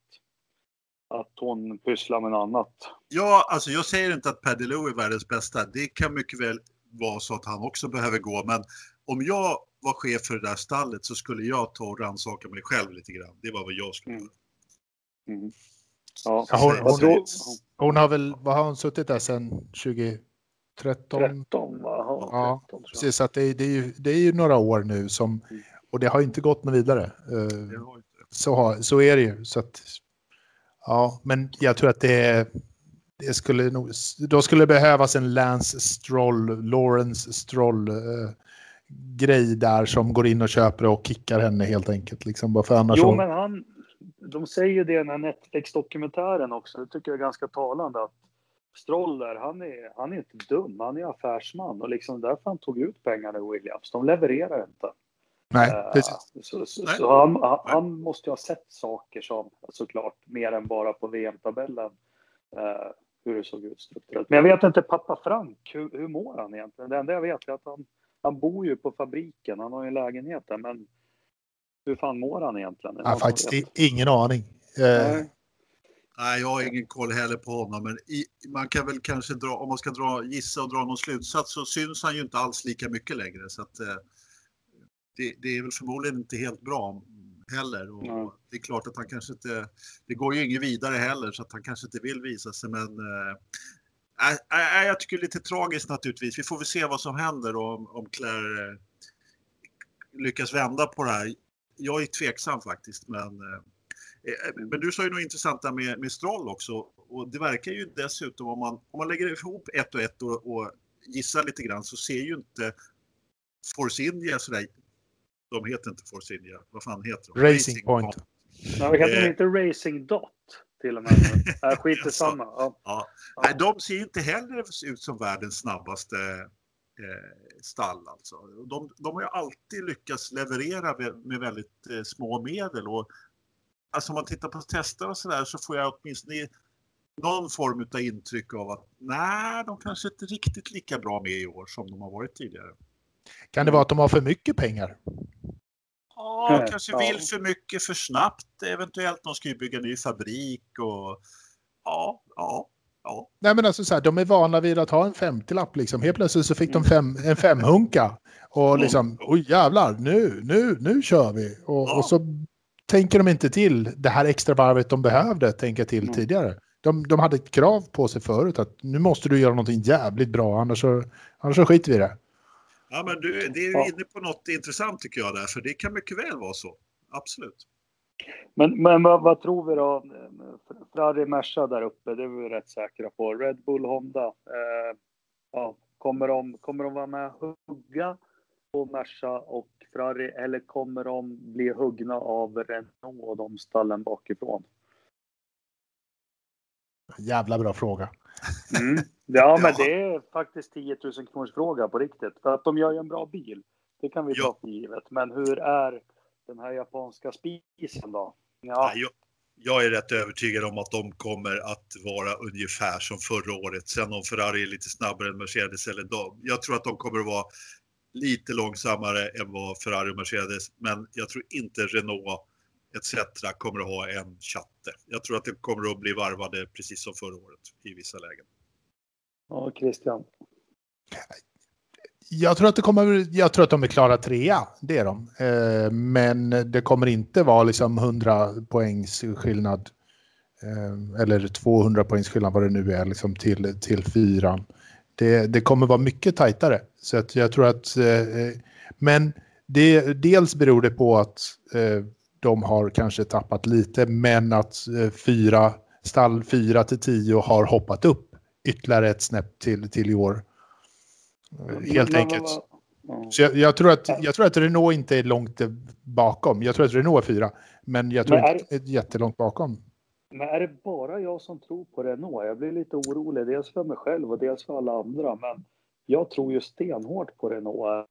att hon pysslar med något annat. Ja, alltså jag säger inte att Paddy Lou är världens bästa. Det kan mycket väl vara så att han också behöver gå, men om jag var chef för det där stallet så skulle jag ta och rannsaka mig själv lite grann. Det var vad jag skulle Mm. göra. Mm. Ja, Ja, hon- hon- Hon har väl, vad har hon suttit där sedan 2013? 13 va? Ja, Ja, 13, tror jag. Precis, så att det, det, är ju, det är ju några år nu som, Mm. och det har inte gått något vidare. Eh. Så, har, så är det ju. Så att, ja, men jag tror att det, det skulle nog, då skulle behövas en Lance Stroll, Lawrence Stroll eh, grej där som går in och köper och kickar henne helt enkelt. Liksom, bara för annars Jo, så- men han, de säger det i den här Netflix-dokumentären också. Det tycker jag är ganska talande. Att Stroll där, han är, han är inte dum. Han är affärsman och liksom därför han tog ut pengarna i Williams. De levererar inte. Nej, Eh, precis. Så, så, Nej. så han, han, han måste ju ha sett saker som såklart mer än bara på VM-tabellen. Eh, hur det såg ut strukturellt. Men jag vet inte, pappa Frank, hur, hur mår han egentligen? Det enda jag vet är att han, han bor ju på fabriken. Han har ju en lägenhet där. Men hur fan mår han egentligen? Jag har faktiskt ingen aning. Eh, Nej. Nej, jag har ingen koll heller på honom, men i, man kan väl kanske dra, om man ska dra, gissa och dra någon slutsats så syns han ju inte alls lika mycket längre. Så att, eh, det, det är väl förmodligen inte helt bra heller. Och. Det är klart att han kanske inte, det går ju inget vidare heller så att han kanske inte vill visa sig. Men eh, äh, äh, jag tycker det är lite tragiskt naturligtvis. Vi får väl se vad som händer om, om Claire eh, lyckas vända på det här. Jag är tveksam faktiskt, men Eh, Men du sa ju något intressant där med, med Stroll också. Och det verkar ju dessutom om man, om man lägger ihop ett och ett och, och gissar lite grann så ser ju inte Force India sådär. De heter inte Force India. Vad fan heter de? Racing Point. Ja, heter Eh. de inte Racing Dot till och med? Nej, skit i samma. Ja. Ja. Ja. Nej, de ser ju inte heller ut som världens snabbaste eh, stall alltså. De, de har ju alltid lyckats leverera med, med väldigt eh, små medel. Och, alltså om man tittar på tester och sådär så får jag åtminstone någon form av intryck av att nej, de kanske inte är riktigt lika bra med i år som de har varit tidigare. Kan det vara att de har för mycket pengar? Ja, Nej, kanske vill för mycket för snabbt eventuellt. De ska ju bygga ny fabrik och ja, ja, ja. Nej men alltså så här, de är vana vid att ha en 50-lapp liksom. Helt plötsligt så fick de Mm. fem, en femhunka. Och Mm. liksom, oj jävlar, nu, nu, nu kör vi. Och, Ja. och så tänker de inte till det här extra varvet de behövde tänka till Mm. tidigare. De, de hade ett krav på sig förut att nu måste du göra någonting jävligt bra annars så, annars så skiter vi i det. Ja, men du, det är ju Ja. inne på något intressant tycker jag där, för det kan mycket väl vara så. Absolut. Men, men vad, vad tror vi då? Ferrari Merca där uppe, det är vi rätt säkra på. Red Bull, Honda. Eh, ja, kommer, de, kommer de vara med och hugga på Merca och Ferrari eller kommer de bli huggna av Renault och de stallen bakifrån? Jävla bra fråga. Mm. Ja, men Ja. det är faktiskt 10 000 kronors fråga på riktigt. För att de gör ju en bra bil. Det kan vi Ja. ta för givet. Men hur är den här japanska spisen då? Ja, Nej, jag, jag är rätt övertygad om att de kommer att vara ungefär som förra året. Sen om Ferrari är lite snabbare än Mercedes eller de. Jag tror att de kommer att vara lite långsammare än vad Ferrari och Mercedes. Men jag tror inte Renault etc. kommer att ha en chatte. Jag tror att det kommer att bli varvade precis som förra året i vissa lägen. ja Christian. Jag tror att, det kommer, jag tror att de är klara trea, det är de. Eh, men det kommer inte vara liksom 100 poängs skillnad. Eh, eller 200 poängs skillnad vad det nu är liksom till, till fyran. Det, det kommer vara mycket tajtare. Så att jag tror att... Eh, men det, dels beror det på att eh, de har kanske tappat lite men att eh, fyra, stall 4 till 10 har hoppat upp ytterligare ett snäpp till, till i år. Eh, Helt enkelt. Så jag, jag, tror att, jag tror att Renault inte är långt bakom. Jag tror att Renault är fyra. Men jag tror Men är- inte är jättelångt bakom. Men är det bara jag som tror på Renault? Jag blir lite orolig, dels för mig själv och dels för alla andra. Men jag tror ju stenhårt på Renault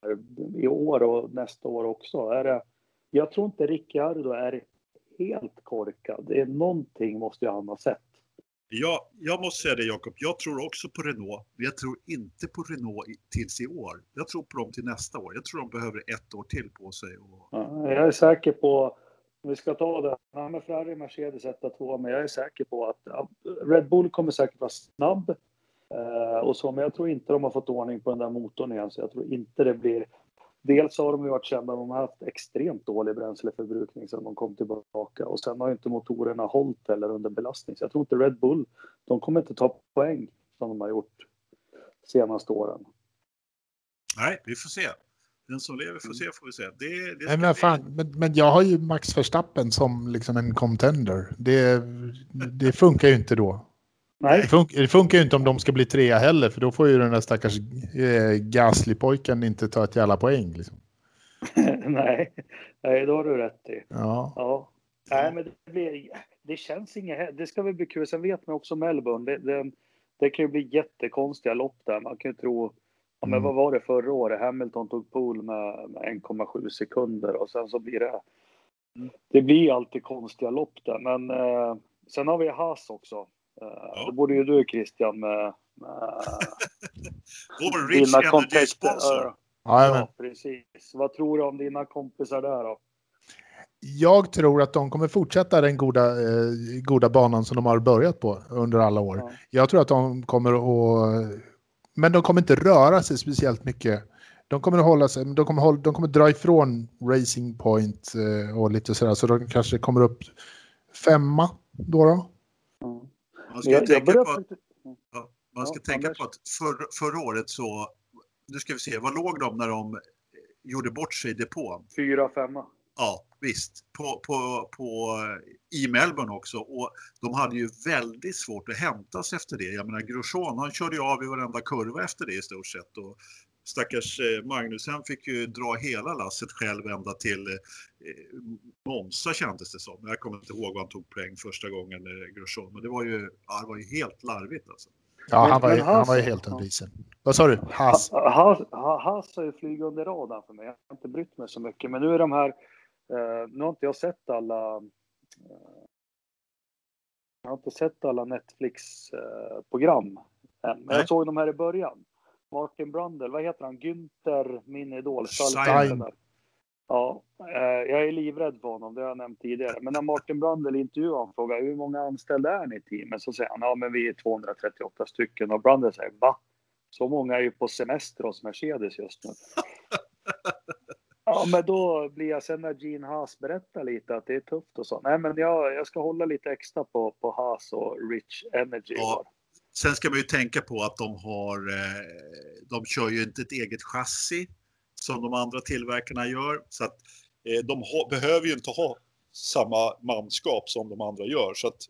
i år och nästa år också. Är det, jag tror inte Ricciardo är helt korkad. Det är någonting måste ju han ha sett. Ja, jag måste säga det Jakob, jag tror också på Renault, men jag tror inte på Renault tills i år. Jag tror på dem till nästa år. Jag tror de behöver ett år till på sig. Och... Ja, Jag är säker på vi ska ta det. Ja, men Ferrari, Mercedes 1 2 men jag är säker på att Red Bull kommer säkert vara snabb. Eh, och så, men jag tror inte de har fått ordning på den där motorn igen, så jag tror inte det blir... Dels har de ju varit kända, de har haft extremt dålig bränsleförbrukning sedan de kom tillbaka och sen har ju inte motorerna hållit heller under belastning. Så jag tror inte Red Bull, de kommer inte ta poäng som de har gjort senaste åren. Nej, vi får se. Den som lever får se får vi se. Det, det Nej, men, fan, men, men, jag har ju Max Verstappen som liksom en contender. Det, det funkar ju inte då. Nej. Det, funkar, det funkar ju inte om de ska bli trea heller för då får ju den där stackars eh, Gasly-pojken inte ta ett jävla poäng. Liksom. Nej. Nej, då har du rätt i. Ja. ja. Nej, men det, blir, det känns inget... Det ska väl bli kul. Sen vet man också Melbourne. Det, det, det kan ju bli jättekonstiga lopp där. Man kan ju tro Ja, men mm. vad var det förra året? Hamilton tog pool med, med 1,7 sekunder och sen så blir det... Det blir alltid konstiga lopp där, men eh, sen har vi Haas också. Ja. Det borde ju du Christian med... med Vår Rich Energy Sponsor. Ja, ja, precis. Vad tror du om dina kompisar där då? Jag tror att de kommer fortsätta den goda, eh, goda banan som de har börjat på under alla år. Ja. Jag tror att de kommer att men de kommer inte röra sig speciellt mycket. De kommer att hålla sig, de kommer, hålla, de kommer dra ifrån Racing Point eh, och lite sådär, så de kanske kommer upp femma då. då. Man ska jag, tänka jag på att, ja, man ska ja, tänka på att för, förra året så, nu ska vi se, vad låg de när de gjorde bort sig i depån? Fyra, femma. Ja, visst. På, på, på, I Melbourne också. Och de hade ju väldigt svårt att hämtas efter det. Jag menar Grosjean, han körde ju av i varenda kurva efter det i stort sett. Och stackars eh, Magnusen fick ju dra hela lasset själv ända till eh, Monza kändes det som. Jag kommer inte ihåg vad han tog poäng första gången, eh, Grosjean. Men det var ju, ja, det var ju helt larvigt alltså. Ja, han var, ju, han var ju helt undervisen. Vad sa du? Haas? Haas har ju flugit under radarn för mig. Jag har inte brytt mig så mycket. Men nu är de här Uh, nu har inte jag sett alla jag har inte sett alla Netflix-program än, men jag såg dem här i början. Martin Brundle, vad heter han? Günther, min idol. Ja, jag är livrädd för honom, det har jag nämnt tidigare. Men när Martin Brundle intervjuar honom frågar hur många anställda är ni i teamet? Så säger han, ja men vi är 238 stycken. Och Brundle säger, va? Så många är ju på semester hos Mercedes just nu. Ja, men då blir jag sen när Gene Haas berättar lite att det är tufft och så. Nej, men jag, jag ska hålla lite extra på, på Haas och Rich Energy. Ja. Sen ska man ju tänka på att de har, eh, de kör ju inte ett eget chassi som de andra tillverkarna gör. Så att eh, de behöver ju inte ha samma manskap som de andra gör. Så att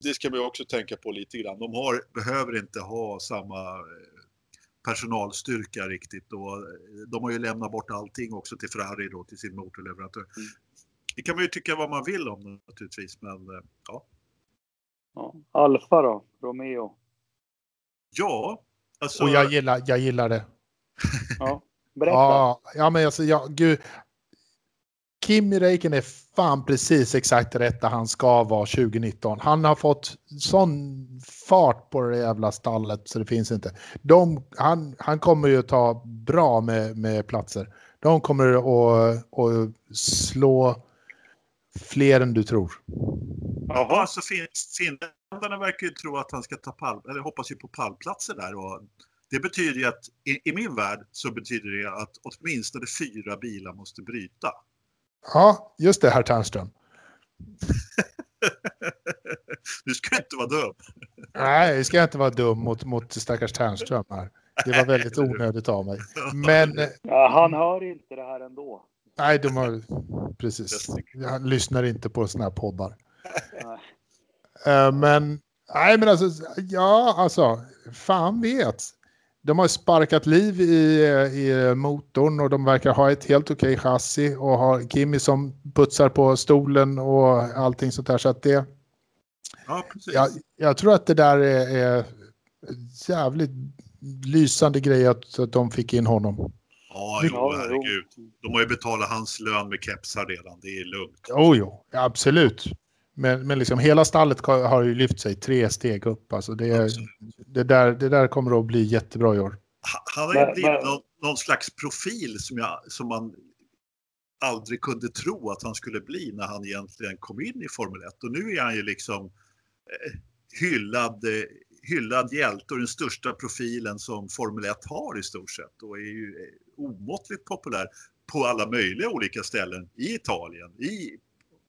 det ska man ju också tänka på lite grann. De har, behöver inte ha samma eh, personalstyrka riktigt. Och de har ju lämnat bort allting också till Ferrari då, till sin motorleverantör. Mm. Det kan man ju tycka vad man vill om naturligtvis, men ja. Ja. Alfa då? Romeo? Ja, alltså... Och jag gillar, jag gillar det. ja, berätta. Ja, ja men alltså, ja, gud. Kimi Räikkönen är fan precis exakt rätt där han ska vara 2019. Han har fått sån fart på det jävla stallet så det finns inte. De, han, han kommer ju ta bra med, med platser. De kommer att, att slå fler än du tror. Jaha, alltså finländarna verkar ju tro att han ska ta pall, eller hoppas ju på pallplatser där. Och det betyder ju att i, i min värld så betyder det att åtminstone fyra bilar måste bryta. Ja, just det, herr Ternström. du ska inte vara dum. Nej, jag ska inte vara dum mot, mot stackars Ternström här. Det var väldigt onödigt av mig. Men... Ja, han hör inte det här ändå. Nej, de har... Precis. Han lyssnar inte på sådana här poddar. Nej. Men... Nej, men alltså... Ja, alltså... Fan vet de har sparkat liv i, i motorn och de verkar ha ett helt okej chassi och har Kimi som putsar på stolen och allting sånt där. Så att det... Ja, precis. Jag, jag tror att det där är, är jävligt lysande grej att, att de fick in honom. Ja, jo, herregud. De har ju betalat hans lön med kepsar redan. Det är lugnt. Jo, jo, absolut. Men, men liksom hela stallet har ju lyft sig tre steg upp. Alltså det, det, där, det där kommer att bli jättebra i år. Han har ju blivit någon, någon, slags profil som, jag, som man aldrig kunde tro att han skulle bli när han egentligen kom in i Formel 1. Och nu är han ju liksom eh, hyllad, eh, hyllad hjälte och den största profilen som Formel 1 har i stort sett och är ju eh, omåttligt populär på alla möjliga olika ställen i Italien, i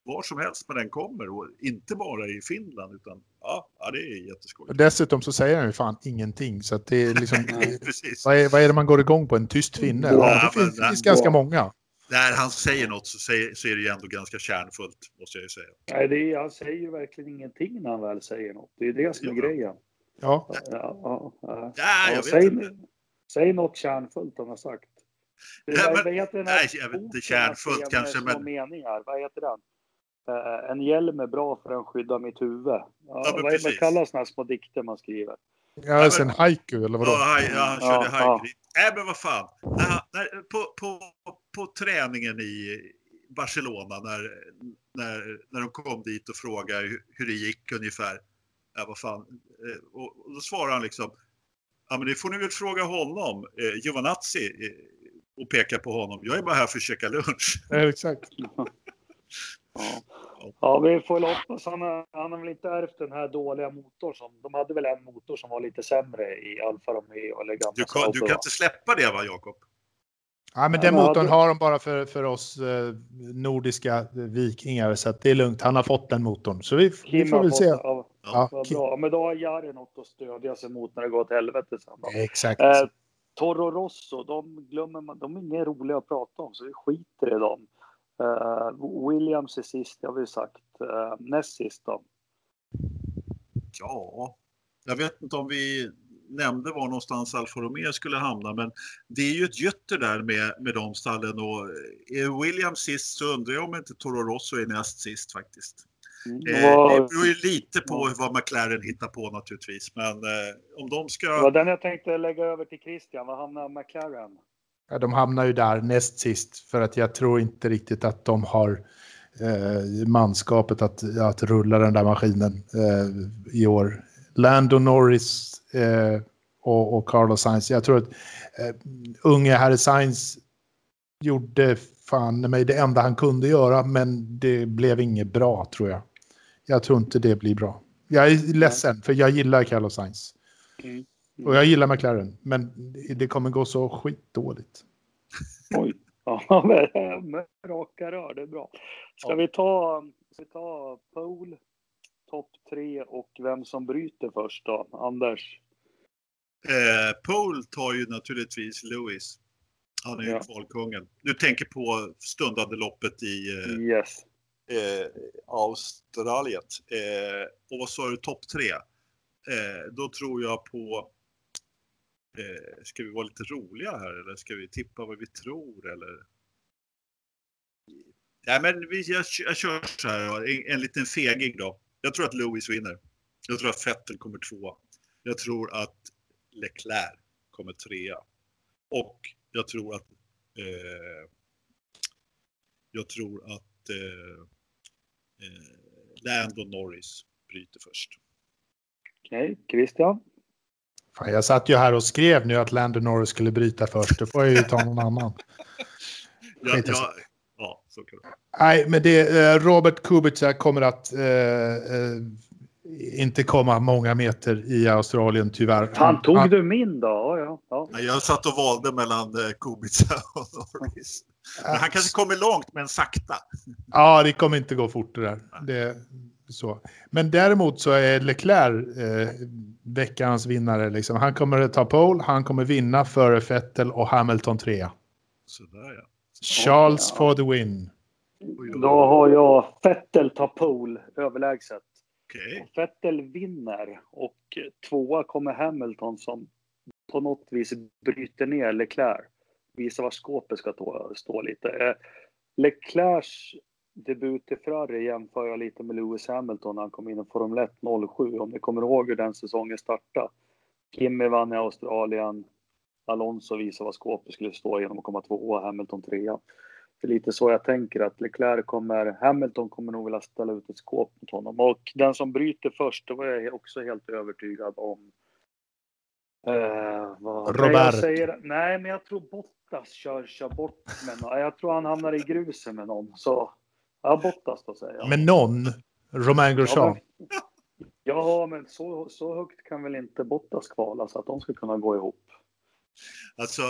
var som helst med den kommer och inte bara i Finland utan ja, ja det är jätteskoj. Och dessutom så säger han ju fan ingenting så att det är liksom Precis. vad, är, vad är det man går igång på? En tyst finne? Ja, Ja, det finns, men- finns ganska många. När han säger något så, säger, så är det ju ändå ganska kärnfullt måste jag ju säga. Nej, det är, han säger ju verkligen ingenting när han väl säger något. Det är det som är Ja. grejen. Ja, Ja, ja, ja. Ja, säg, säg något kärnfullt han har sagt. Ja, vad- men- vad heter den här nej, jag vet inte, kärnfullt kanske, men- meningar? Vad heter den? Eh, en hjälm är bra för den skyddar mitt huvud. Ja, men vad, precis. kallas sådana här små dikter man skriver? ja sen haiku eller vadå? Ja, ja, han Ja, körde ja. hajgrid. Nej, men vad fan. På, på, på träningen i Barcelona när, när, när de kom dit och frågade hur, hur det gick ungefär. Ja, vad fan. Eh, Och, och då svarade han liksom. Ja, men det får ni väl fråga honom, eh, Giovanazzi, eh, och peka på honom. Jag är bara här för att käka lunch. Ja, exakt. Ja. ja, vi får väl hoppas. Han har, han har väl inte ärvt den här dåliga motorn. Som, de hade väl en motor som var lite sämre i Alfa Romeo eller gamla Du kan, du kan va? inte släppa det va, Jakob? Ja, men Ja, den motorn har de bara för, för oss eh, nordiska vikingar så att det är lugnt. Han har fått den motorn. Så vi, vi får väl fått- se. Ja, Ja, Kim- bra. Men då har Jari något att stödja sig mot när det går åt helvete sen. Då. Exakt. Eh, Toro Rosso, de glömmer man. De är mer roliga att prata om, så vi skiter i dem. Uh, Williams är sist, det har vi sagt. Uh, näst sist då. Ja, jag vet inte om vi nämnde var någonstans Alfa Romeo skulle hamna, men det är ju ett gytter där med, med de stallen och eh, är Williams sist så undrar jag om inte Toro Rosso är näst sist faktiskt. Mm. Det beror ju lite på vad McLaren hittar på naturligtvis, men eh, om de Det ska... var den jag tänkte lägga över till Christian. Vad hamnar McLaren? Ja, de hamnar ju där näst sist för att jag tror inte riktigt att de har eh, manskapet att, att rulla den där maskinen eh, i år. Lando Norris eh, och, och Carlos Sainz. Jag tror att eh, unge Harry Sainz gjorde fan mig det enda han kunde göra men det blev inget bra tror jag. Jag tror inte det blir bra. Jag är ledsen för jag gillar Carlos Sainz. Mm. Och jag gillar McLaren men det kommer gå så skitdåligt. Oj. Ja, men- med raka rör, det är bra. Ska Ja. vi ta, ska vi ta pole, topp tre och vem som bryter först då? Anders? Eh, Pole tar ju naturligtvis Lewis. Han är ju Ja. kvalkungen. Du tänker på stundande loppet i eh, Yes eh, Australien. Eh, och vad sa du, topp tre? Eh, då tror jag på... Eh, ska vi vara lite roliga här eller ska vi tippa vad vi tror eller? Nej men vi, jag, jag kör så här en, en liten feging då. Jag tror att Lewis vinner. Jag tror att Vettel kommer tvåa. Jag tror att Leclerc kommer trea. Och jag tror att eh, jag tror att eh, Lando Norris bryter först. Okej, Christian? Fan, jag satt ju här och skrev nu att Lando Norris skulle bryta först. Då får jag ju ta någon annan. Ja, ja, ja så kan det Nej, men det, eh, Robert Kubica kommer att eh, eh, inte komma många meter i Australien tyvärr. Fan, tog du min då? Ja, ja. Jag satt och valde mellan eh, Kubica och Norris. Men han kanske kommer långt, men sakta. Ja, det kommer inte gå fort det där. Det, är så. Men däremot så är Leclerc eh, veckans vinnare. Liksom. Han kommer att ta pole, han kommer vinna före Vettel och Hamilton 3. Sådär ja. Charles Ja. for the win. Då har jag Vettel tar pole överlägset. Okej. Vettel vinner och tvåa kommer Hamilton som på något vis bryter ner Leclerc visa var skåpet ska stå, stå lite. Eh, Leclercs debut i Ferrari jämför jag lite med Lewis Hamilton när han kom in i Formel 1 07. Om ni kommer ihåg hur den säsongen startade. Kimi vann i Australien. Alonso visade var skåpet skulle stå genom att komma tvåa, Hamilton trea. Det är lite så jag tänker att Leclerc kommer, Hamilton kommer nog vilja ställa ut ett skåp mot honom. Och den som bryter först, det var jag också helt övertygad om. Eh, vad Robert. jag säger, nej, men jag tror Bottas kör, kör bort med någon. Jag tror han hamnar i grusen med någon. Så ja, Bottas då säger jag. Men någon, Romain Grosjean. Ja, men, ja, men så, så högt kan väl inte Bottas kvala så att de ska kunna gå ihop. Alltså,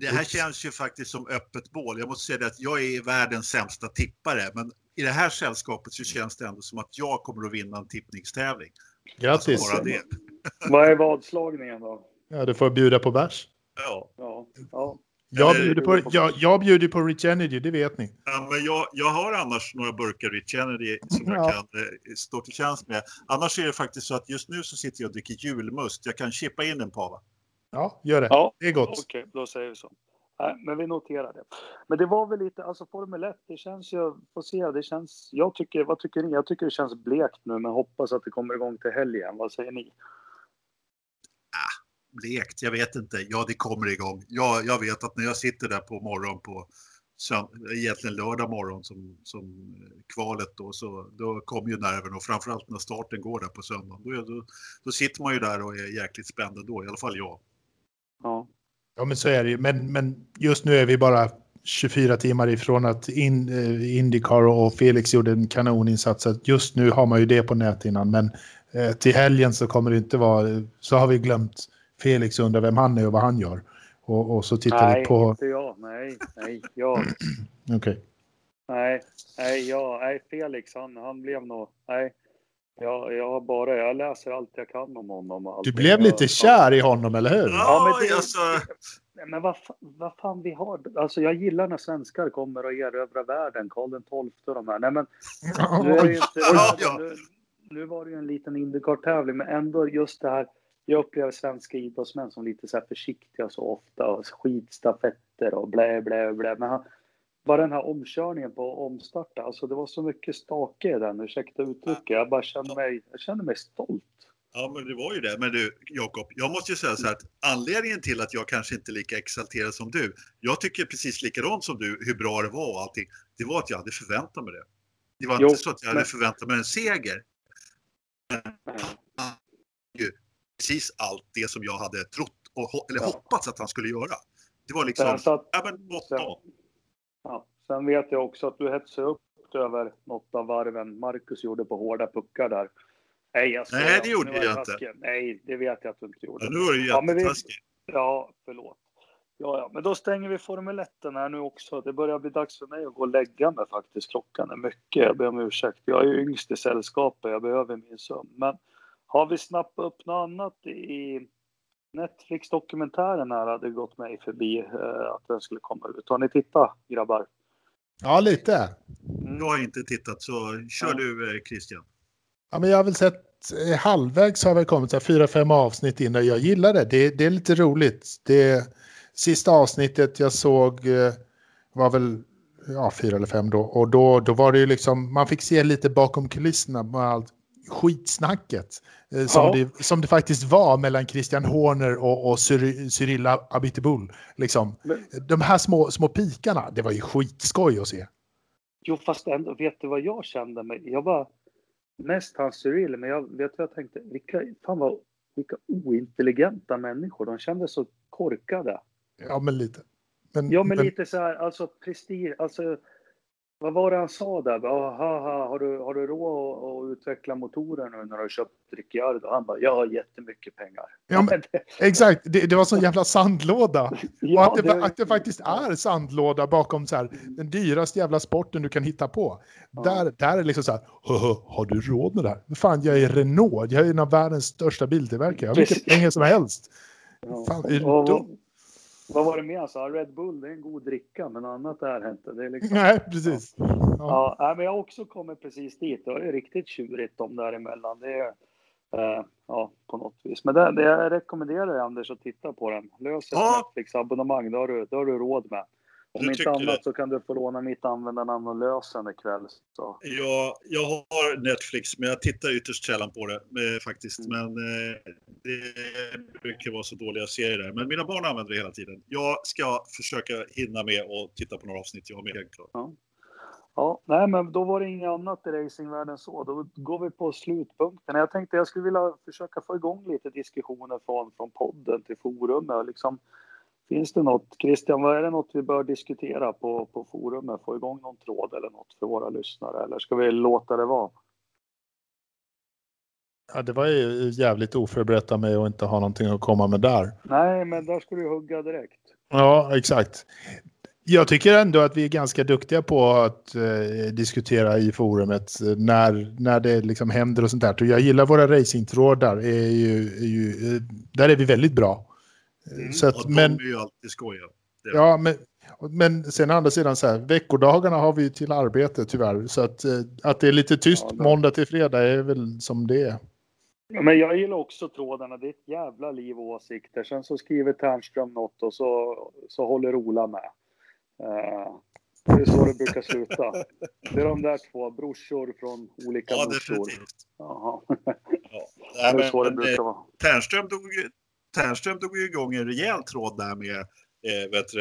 det här känns ju faktiskt som öppet bål. Jag måste säga det att jag är världens sämsta tippare, men i det här sällskapet så känns det ändå som att jag kommer att vinna en tippningstävling. Grattis. Alltså bara det. Vad är vadslagningen då? Ja, du får bjuda på bärs. Ja. Ja, ja. Jag bjuder på, jag, jag bjuder på Rich Energy, det vet ni. Ja, men jag, jag har annars några burkar Rich Kennedy som jag Ja. kan eh, stå till tjänst med. Annars är det faktiskt så att just nu så sitter jag och dricker julmust. Jag kan chippa in en pava. Ja, gör det. ja. Det är gott. Okej, då säger vi så. Nej, men vi noterar det. Men det var väl lite, alltså Formel 1, det känns ju, får se, det känns, jag tycker, vad tycker ni? Jag tycker det känns blekt nu, men hoppas att det kommer igång till helgen. Vad säger ni? Blekt, jag vet inte. Ja, det kommer igång. Ja, jag vet att när jag sitter där på morgon på egentligen lördag morgon som, som eh, kvalet då, så då kommer ju nerven och framförallt när starten går där på söndagen. Då, då, då sitter man ju där och är jäkligt spänd då, i alla fall jag. Ja, Ja, men så är det ju. Men, men just nu är vi bara 24 timmar ifrån att in, eh, Indycar och Felix gjorde en kanoninsats. Så just nu har man ju det på näthinnan. Men eh, till helgen så kommer det inte vara... Så har vi glömt Felix undrar vem han är och vad han gör. Och, och så tittar nej, vi på... inte jag. Nej, nej, jag. Okej. Nej, nej, jag, nej, Felix, han, han blev nog, nej. Jag, jag har bara, jag läser allt jag kan om honom. Och Du blev lite Jag- kär i honom, eller hur? Ja, men det- alltså, Nej, Men vad, vad fan vi har, alltså jag gillar när svenskar kommer och erövrar världen, Karl den XII och de här. Nej men nu är det ju inte. Nu, nu var det ju en liten Indycar-tävling, men ändå just det här, jag upplever svenska idrottsmän som lite så försiktiga så ofta och skidstafetter och blä, blä, blä. Men han, bara den här omkörningen på omstarta, alltså det var så mycket stake i den, ursäkta uttrycket. Jag bara kände mig, jag kände mig stolt. Ja, men det var ju det. Men du, Jakob, jag måste ju säga så här att anledningen till att jag kanske inte är lika exalterad som du, jag tycker precis likadant som du hur bra det var och allting, det var att jag hade förväntat mig det. Det var Jo, inte så att jag hade men- förväntat mig en seger. Precis allt det som jag hade trott och eller Ja. hoppats att han skulle göra. Det var liksom, Sen, så att, ja men åtta. ja, sen vet jag också att du hetsade upp över något av varven Marcus gjorde på hårda puckar där. Nej, jag skojar. Nej, det gjorde jag taskig. Nej, det vet jag att du inte gjorde. Ja, nu var det ju Ja, vi-. Ja, förlåt. Ja, ja, men då stänger vi Formel 1 här nu också. Det börjar bli dags för mig att gå och lägga mig faktiskt. Klockan är mycket. Jag ber om ursäkt. Jag är ju yngst i sällskapet. Jag behöver min sömn. Men har vi snappat upp något annat i Netflix-dokumentären här hade gått mig förbi eh, att den skulle komma ut. Har ni tittat grabbar? Ja, lite. Jag har inte tittat så kör Ja. du eh, Christian. Ja, men jag har väl sett eh, halvvägs har väl kommit så här, fyra, fem avsnitt innan jag gillar det. det. Det är lite roligt. Det sista avsnittet jag såg eh, var väl ja, fyra eller fem då. Och då, då var det ju liksom, man fick se lite bakom kulisserna med allt skitsnacket. Eh, som, Ja. det, som det faktiskt var mellan Christian Horner och, och Cyri- Cyril Abiteboul. Liksom. Men- De här små, små pikarna, det var ju skitskoj att se. Jo, fast ändå, vet du vad jag kände mig? Jag var mest hans Cyril, men jag vet vad jag tänkte? Vilka, fan vad, vilka ointelligenta människor. De kändes så korkade. Ja, men lite. Men, Ja, men lite så här, alltså prestige, alltså vad var det han sa där? Ja, haha, har du, har du råd att, utveckla motorer nu när du har köpt Ricciardo? Han bara, jag har jättemycket pengar. Ja, men- det, Exakt, det, det var sån jävla sandlåda. och ja, att det, var- att det faktiskt är sandlåda bakom så här, den dyraste jävla sporten du kan hitta på. Ja. Där, där är det liksom så här, "Höhö, har du råd med det här? Fan, jag är Renault, jag är en av världens största biltillverkare. Jag har Precis. pengar som helst. Fan, är du Och dum? Vad var det mer han sa? Red Bull, det är en god dricka, men annat är inte. Det är liksom... Nej, precis. Ja. Ja, men jag har också kommit precis dit. Det är riktigt tjurigt de däremellan. Det är, eh, ja, på något vis. Men det, det jag rekommenderar dig, Anders att titta på den. Lös ett Ja. Netflix-abonnemang, det har, du, det har du råd med. Om inte annat det? så kan du få låna mitt användarnamn och lös den ikväll. Så. Jag, jag har Netflix, men jag tittar ytterst sällan på det eh, faktiskt. Mm. Men eh, det brukar vara så dåliga serier där. Men mina barn använder det hela tiden. Jag ska försöka hinna med och titta på några avsnitt jag med, helt klart. Ja, nej, men då var det inget annat i racingvärlden så. Då går vi på slutpunkten. Jag tänkte jag skulle vilja försöka få igång lite diskussioner från, från podden till forumet. Liksom, finns det något, Christian, vad är det något vi bör diskutera på, på forumet? Få igång någon tråd eller något för våra lyssnare? Eller ska vi låta det vara? Ja, det var ju jävligt oförberett av mig att inte ha någonting att komma med där. Nej, men där ska du hugga direkt. Ja, exakt. Jag tycker ändå att vi är ganska duktiga på att eh, diskutera i forumet när, när det liksom händer och sånt där. Jag gillar våra racingtrådar. Är ju, är ju, där är vi väldigt bra. Mm. Så att, och de men, är ju alltid skojiga. Ja, men, men sen andra sidan så här, veckodagarna har vi till arbete tyvärr. Så att, eh, att det är lite tyst ja, måndag till fredag är väl som det är. Men jag gillar också trådarna. Det är ett jävla liv och åsikter. Sen så skriver Ternström något och så, så håller Ola med. Uh, det är så det brukar sluta. Det är de där två brorsor från olika ja, morsor. Definitivt. Jaha. Ja. Det är så det brukar vara. Ternström drog, Ternström drog ju igång en rejäl tråd där med eh, vet du,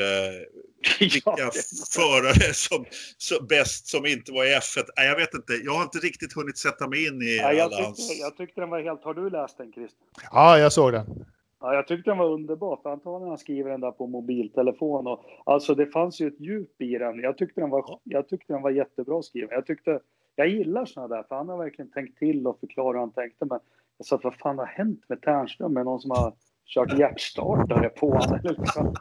vilka ja, förare som, som bäst som inte var i F1. Nej, jag vet inte, jag har inte riktigt hunnit sätta mig in i ja, jag, tyckte, hans... jag tyckte den var helt... Har du läst den, Christer? Ja, jag såg den. Ja, jag tyckte den var underbar, för antagligen han skriver den där på mobiltelefon. Och, alltså det fanns ju ett djup i den. Jag tyckte den var, jag tyckte den var jättebra skriven. Jag, tyckte, jag gillar sådana där, för han har verkligen tänkt till och förklarat hur han tänkte. Men jag sa, vad fan har hänt med Ternström? Med någon som har kört hjärtstartare på honom. Liksom.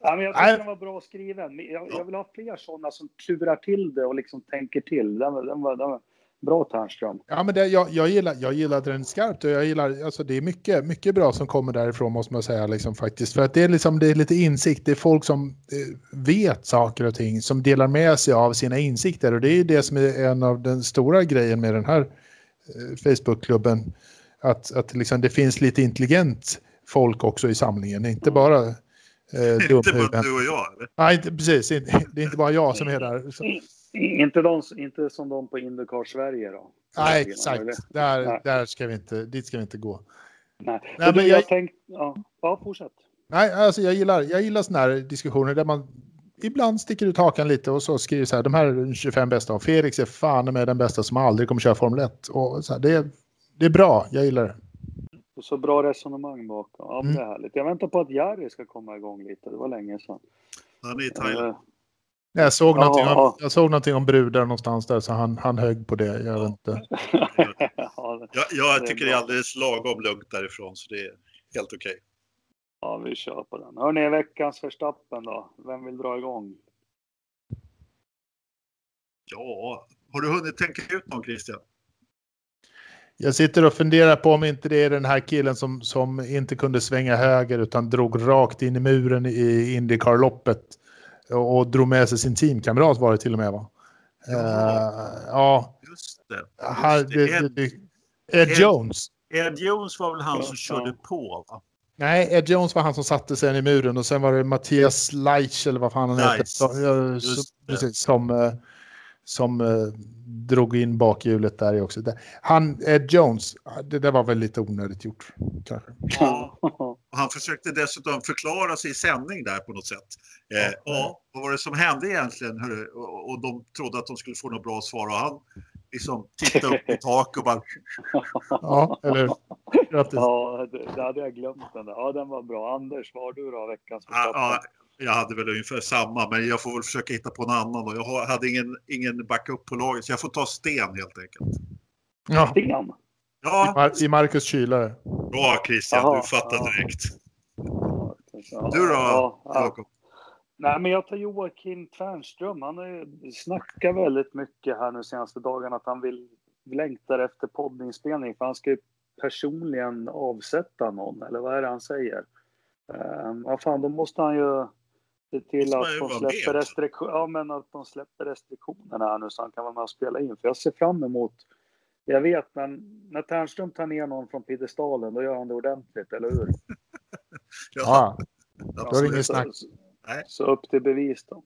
Ja, men jag tyckte den var bra skriven. Jag, jag vill ha fler sådana som klurar till det och liksom tänker till. Den, den, var, den var bra Ternström. Ja, men det, jag, jag, gillar, jag gillade den skarpt och jag gillar, alltså det är mycket, mycket bra som kommer därifrån måste man säga liksom faktiskt. För att det är liksom, det är lite insikt, det är folk som eh, vet saker och ting, som delar med sig av sina insikter och det är det som är en av den stora grejen med den här eh, Facebookklubben att, att liksom det finns lite intelligent folk också i samlingen, inte bara eh, Inte bara du och jag? Eller? Nej, inte, precis. Det är inte bara jag som är där. Så. Inte, de, inte som de på Indycar Sverige då? Nej, exakt. Där, Nej. där ska vi inte, dit ska vi inte gå. Nej, Nej men jag, jag tänkt, ja, ja, fortsätt. Nej, alltså jag gillar, jag gillar sådana här diskussioner där man ibland sticker ut hakan lite och så skriver så här, de här 25 bästa och Felix är fan med den bästa som aldrig kommer köra Formel 1. Och så här, det, det är bra, jag gillar det. Och så bra resonemang bakom. Ja, mm. det är härligt. Jag väntar på att Jari ska komma igång lite. Det var länge sedan. Han är i Thailand. Uh, jag såg, ja, någonting om, jag såg någonting om brudar någonstans där så han, han högg på det. Jag vet inte. ja, jag tycker det är alldeles lagom lugnt därifrån så det är helt okej. Okay. Ja, vi kör på den. Hörni, veckans förstappen då? Vem vill dra igång? Ja, har du hunnit tänka ut någon Christian? Jag sitter och funderar på om inte det är den här killen som, som inte kunde svänga höger utan drog rakt in i muren i Indycar-loppet och, och drog med sig sin teamkamrat var det till och med va? Ja, uh, ja. just det. Just det. Ed, det, Ed, Ed, Jones. Ed Jones var väl han som körde på va? Nej, Ed Jones var han som satte sig i muren och sen var det Mattias Leitch eller vad fan han heter. Precis, som, eh, som uh, drog in bakhjulet där också. Han, Ed Jones, det där var väl lite onödigt gjort. Kanske. Ja, han försökte dessutom förklara sig i sändning där på något sätt. Eh, ja, vad var det som hände egentligen? Hörru? Och, och de trodde att de skulle få något bra svar och han liksom tittade upp i tak och bara... ja, eller Ja, det, hade jag glömt den där. Ja, den var bra. Anders, vad har du då veckans ja, ja, jag hade väl ungefär samma, men jag får väl försöka hitta på en annan. Och jag hade ingen, ingen backup på laget, så jag får ta Sten helt enkelt. Ja. Sten? Ja. I Marcus kylare. Bra Christian, Aha, du fattar direkt. Ja, du då, ja, Jakob? Nej, men jag tar Joakim Tvärnström. Han har snackat väldigt mycket här nu senaste dagarna att han vill längtar efter poddinspelning för han ska ju personligen avsätta någon, eller vad är det han säger? Uh, vad fan, då måste han ju se till att de, släpper restriktion, ja, men att de släpper restriktionerna här nu så han kan vara med och spela in. För jag ser fram emot, jag vet, men när Ternström tar ner någon från piedestalen då gör han det ordentligt, eller hur? ja, ja då är det inget snack. Så, så upp till bevis då.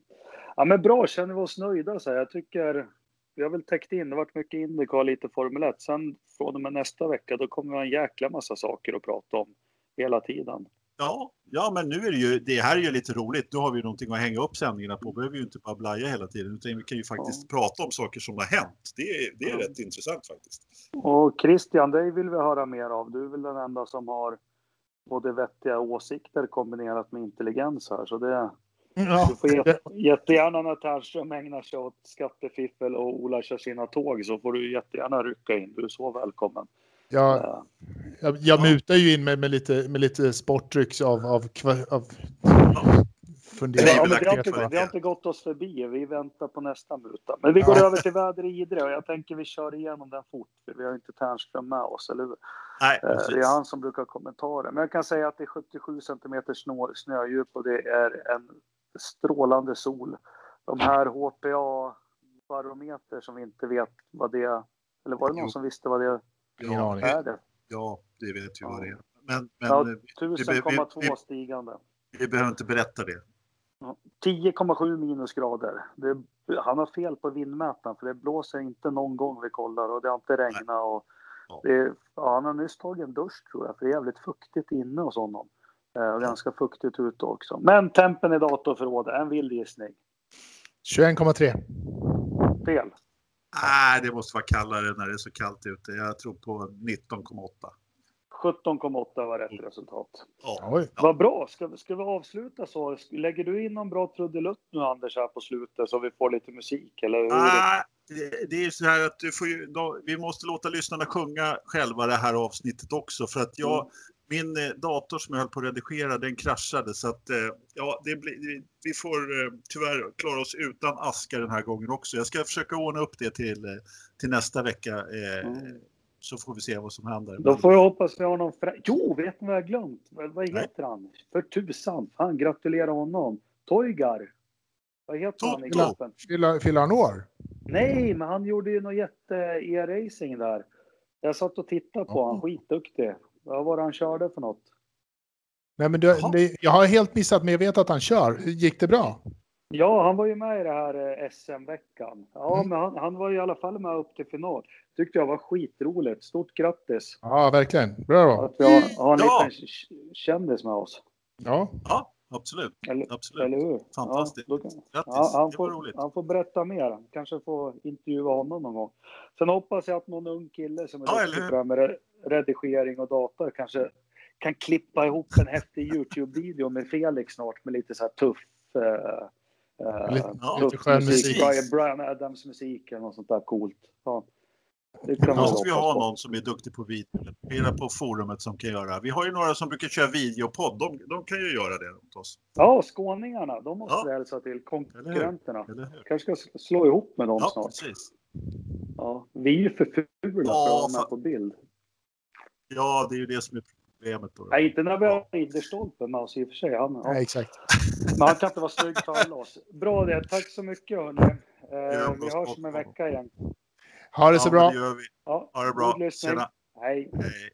Ja, men bra, känner vi oss nöjda så här. Jag tycker vi har väl täckt in, det har varit mycket Indycar, lite Formel 1. Sen från och med nästa vecka, då kommer vi ha en jäkla massa saker att prata om hela tiden. Ja, ja, men nu är det ju, det här är ju lite roligt. Nu har vi någonting att hänga upp sändningarna på. behöver ju inte bara blaja hela tiden, utan vi kan ju faktiskt ja. prata om saker som har hänt. Det är, det är ja. rätt intressant faktiskt. Och Christian, dig vill vi höra mer av. Du är väl den enda som har både vettiga åsikter kombinerat med intelligens här, så det, Ja. Du får jättegärna när Ternström ägnar sig åt skattefiffel och Ola kör sina tåg så får du jättegärna rycka in. Du är så välkommen. Ja, jag, jag mutar ju in mig med lite, med lite sportdrycks av, av, av funderingar. Ja, vi, har inte, vi har inte gått oss förbi, vi väntar på nästa muta. Men vi går ja. över till väder i Idre och jag tänker vi kör igenom den fort, vi har inte Ternström med oss, eller hur? Nej, eh, det är han som brukar kommentarer. Men jag kan säga att det är 77 centimeter snö, snödjup och det är en strålande sol. De här HPA-barometer som vi inte vet vad det är. Eller var det någon jo. som visste vad det ja, är? Det? Ja, det vet vi vad det är. Men, men ja, 1000,2 stigande. Vi behöver inte berätta det. 10,7 minusgrader. Det, han har fel på vindmätaren för det blåser inte någon gång vi kollar och det har inte regnat. Och det, ja, han har nyss tagit en dusch tror jag för det är jävligt fuktigt inne hos honom. Eh, och ganska fuktigt ute också. Men tempen i datorförrådet, en vild gissning. 21,3. Fel. Nej, det måste vara kallare när det är så kallt ute. Jag tror på 19,8. 17,8 var rätt resultat. Ja. Vad bra. Ska, ska vi avsluta så? Lägger du in någon bra trudelutt nu Anders här på slutet så vi får lite musik? Eller hur? Ah, det, det är så här att du får ju, då, vi måste låta lyssnarna sjunga själva det här avsnittet också för att jag, mm min eh, dator som jag höll på att redigera den kraschade så att eh, ja, det blir, vi får eh, tyvärr klara oss utan aska den här gången också. Jag ska försöka ordna upp det till, till nästa vecka mm. så får vi se vad som händer. Då får jag hoppas vi har någon fra... Jo, vet ni vad jag glömt? Vad heter Nej. han? För tusan, fan gratulera honom. Toigar. Vad heter Toto. han i gruppen? Fyller han år? Nej, men han gjorde ju något jätte-e-racing där. Jag satt och tittade på mm. honom, skitduktig. Vad var det han körde för något? Nej, men du, det, jag har helt missat, men jag vet att han kör. Gick det bra? Ja, han var ju med i det här eh, SM-veckan. Ja, mm. men han, han, var i alla fall med upp till final. Tyckte jag var skitroligt. Stort grattis! Ja, verkligen. Bra! Att vi har, har en ja. liten kändis med oss. Ja. ja, absolut. Eller, absolut. eller hur? Fantastiskt. Ja, kan, grattis! Ja, han, får, roligt. han får berätta mer. Kanske få intervjua honom någon gång. Sen hoppas jag att någon ung kille som är ja, duktig med redigering och data kanske kan klippa ihop en häftig Youtube-video med Felix snart med lite så här tuff Uh, lite, tuff lite musik. musik. Brian Adams musik eller något sånt där coolt. Ja. Det kan måste vi ha någon som är duktig på video. På forumet som kan göra. Vi har ju några som brukar köra videopodd. De, de kan ju göra det åt oss. Ja, skåningarna. De måste ja. vi hälsa till. Konkurrenterna. Eller hur? Kanske ska slå ihop med dem ja, snart. Precis. Ja, vi är ju för fula ja, för att vara med på bild. Ja, det är ju det som är problemet. Då. Nej, inte när vi har Ridderstolpen med oss i och för sig. Han, ja. Nej, exakt. Men han kan inte vara snygg för alla oss. Bra det. Tack så mycket hörni. Eh, vi hörs om en vecka igen. Ha det så ja, bra. Det gör vi. Ja, ha det bra. Tjena. Hej. Hej.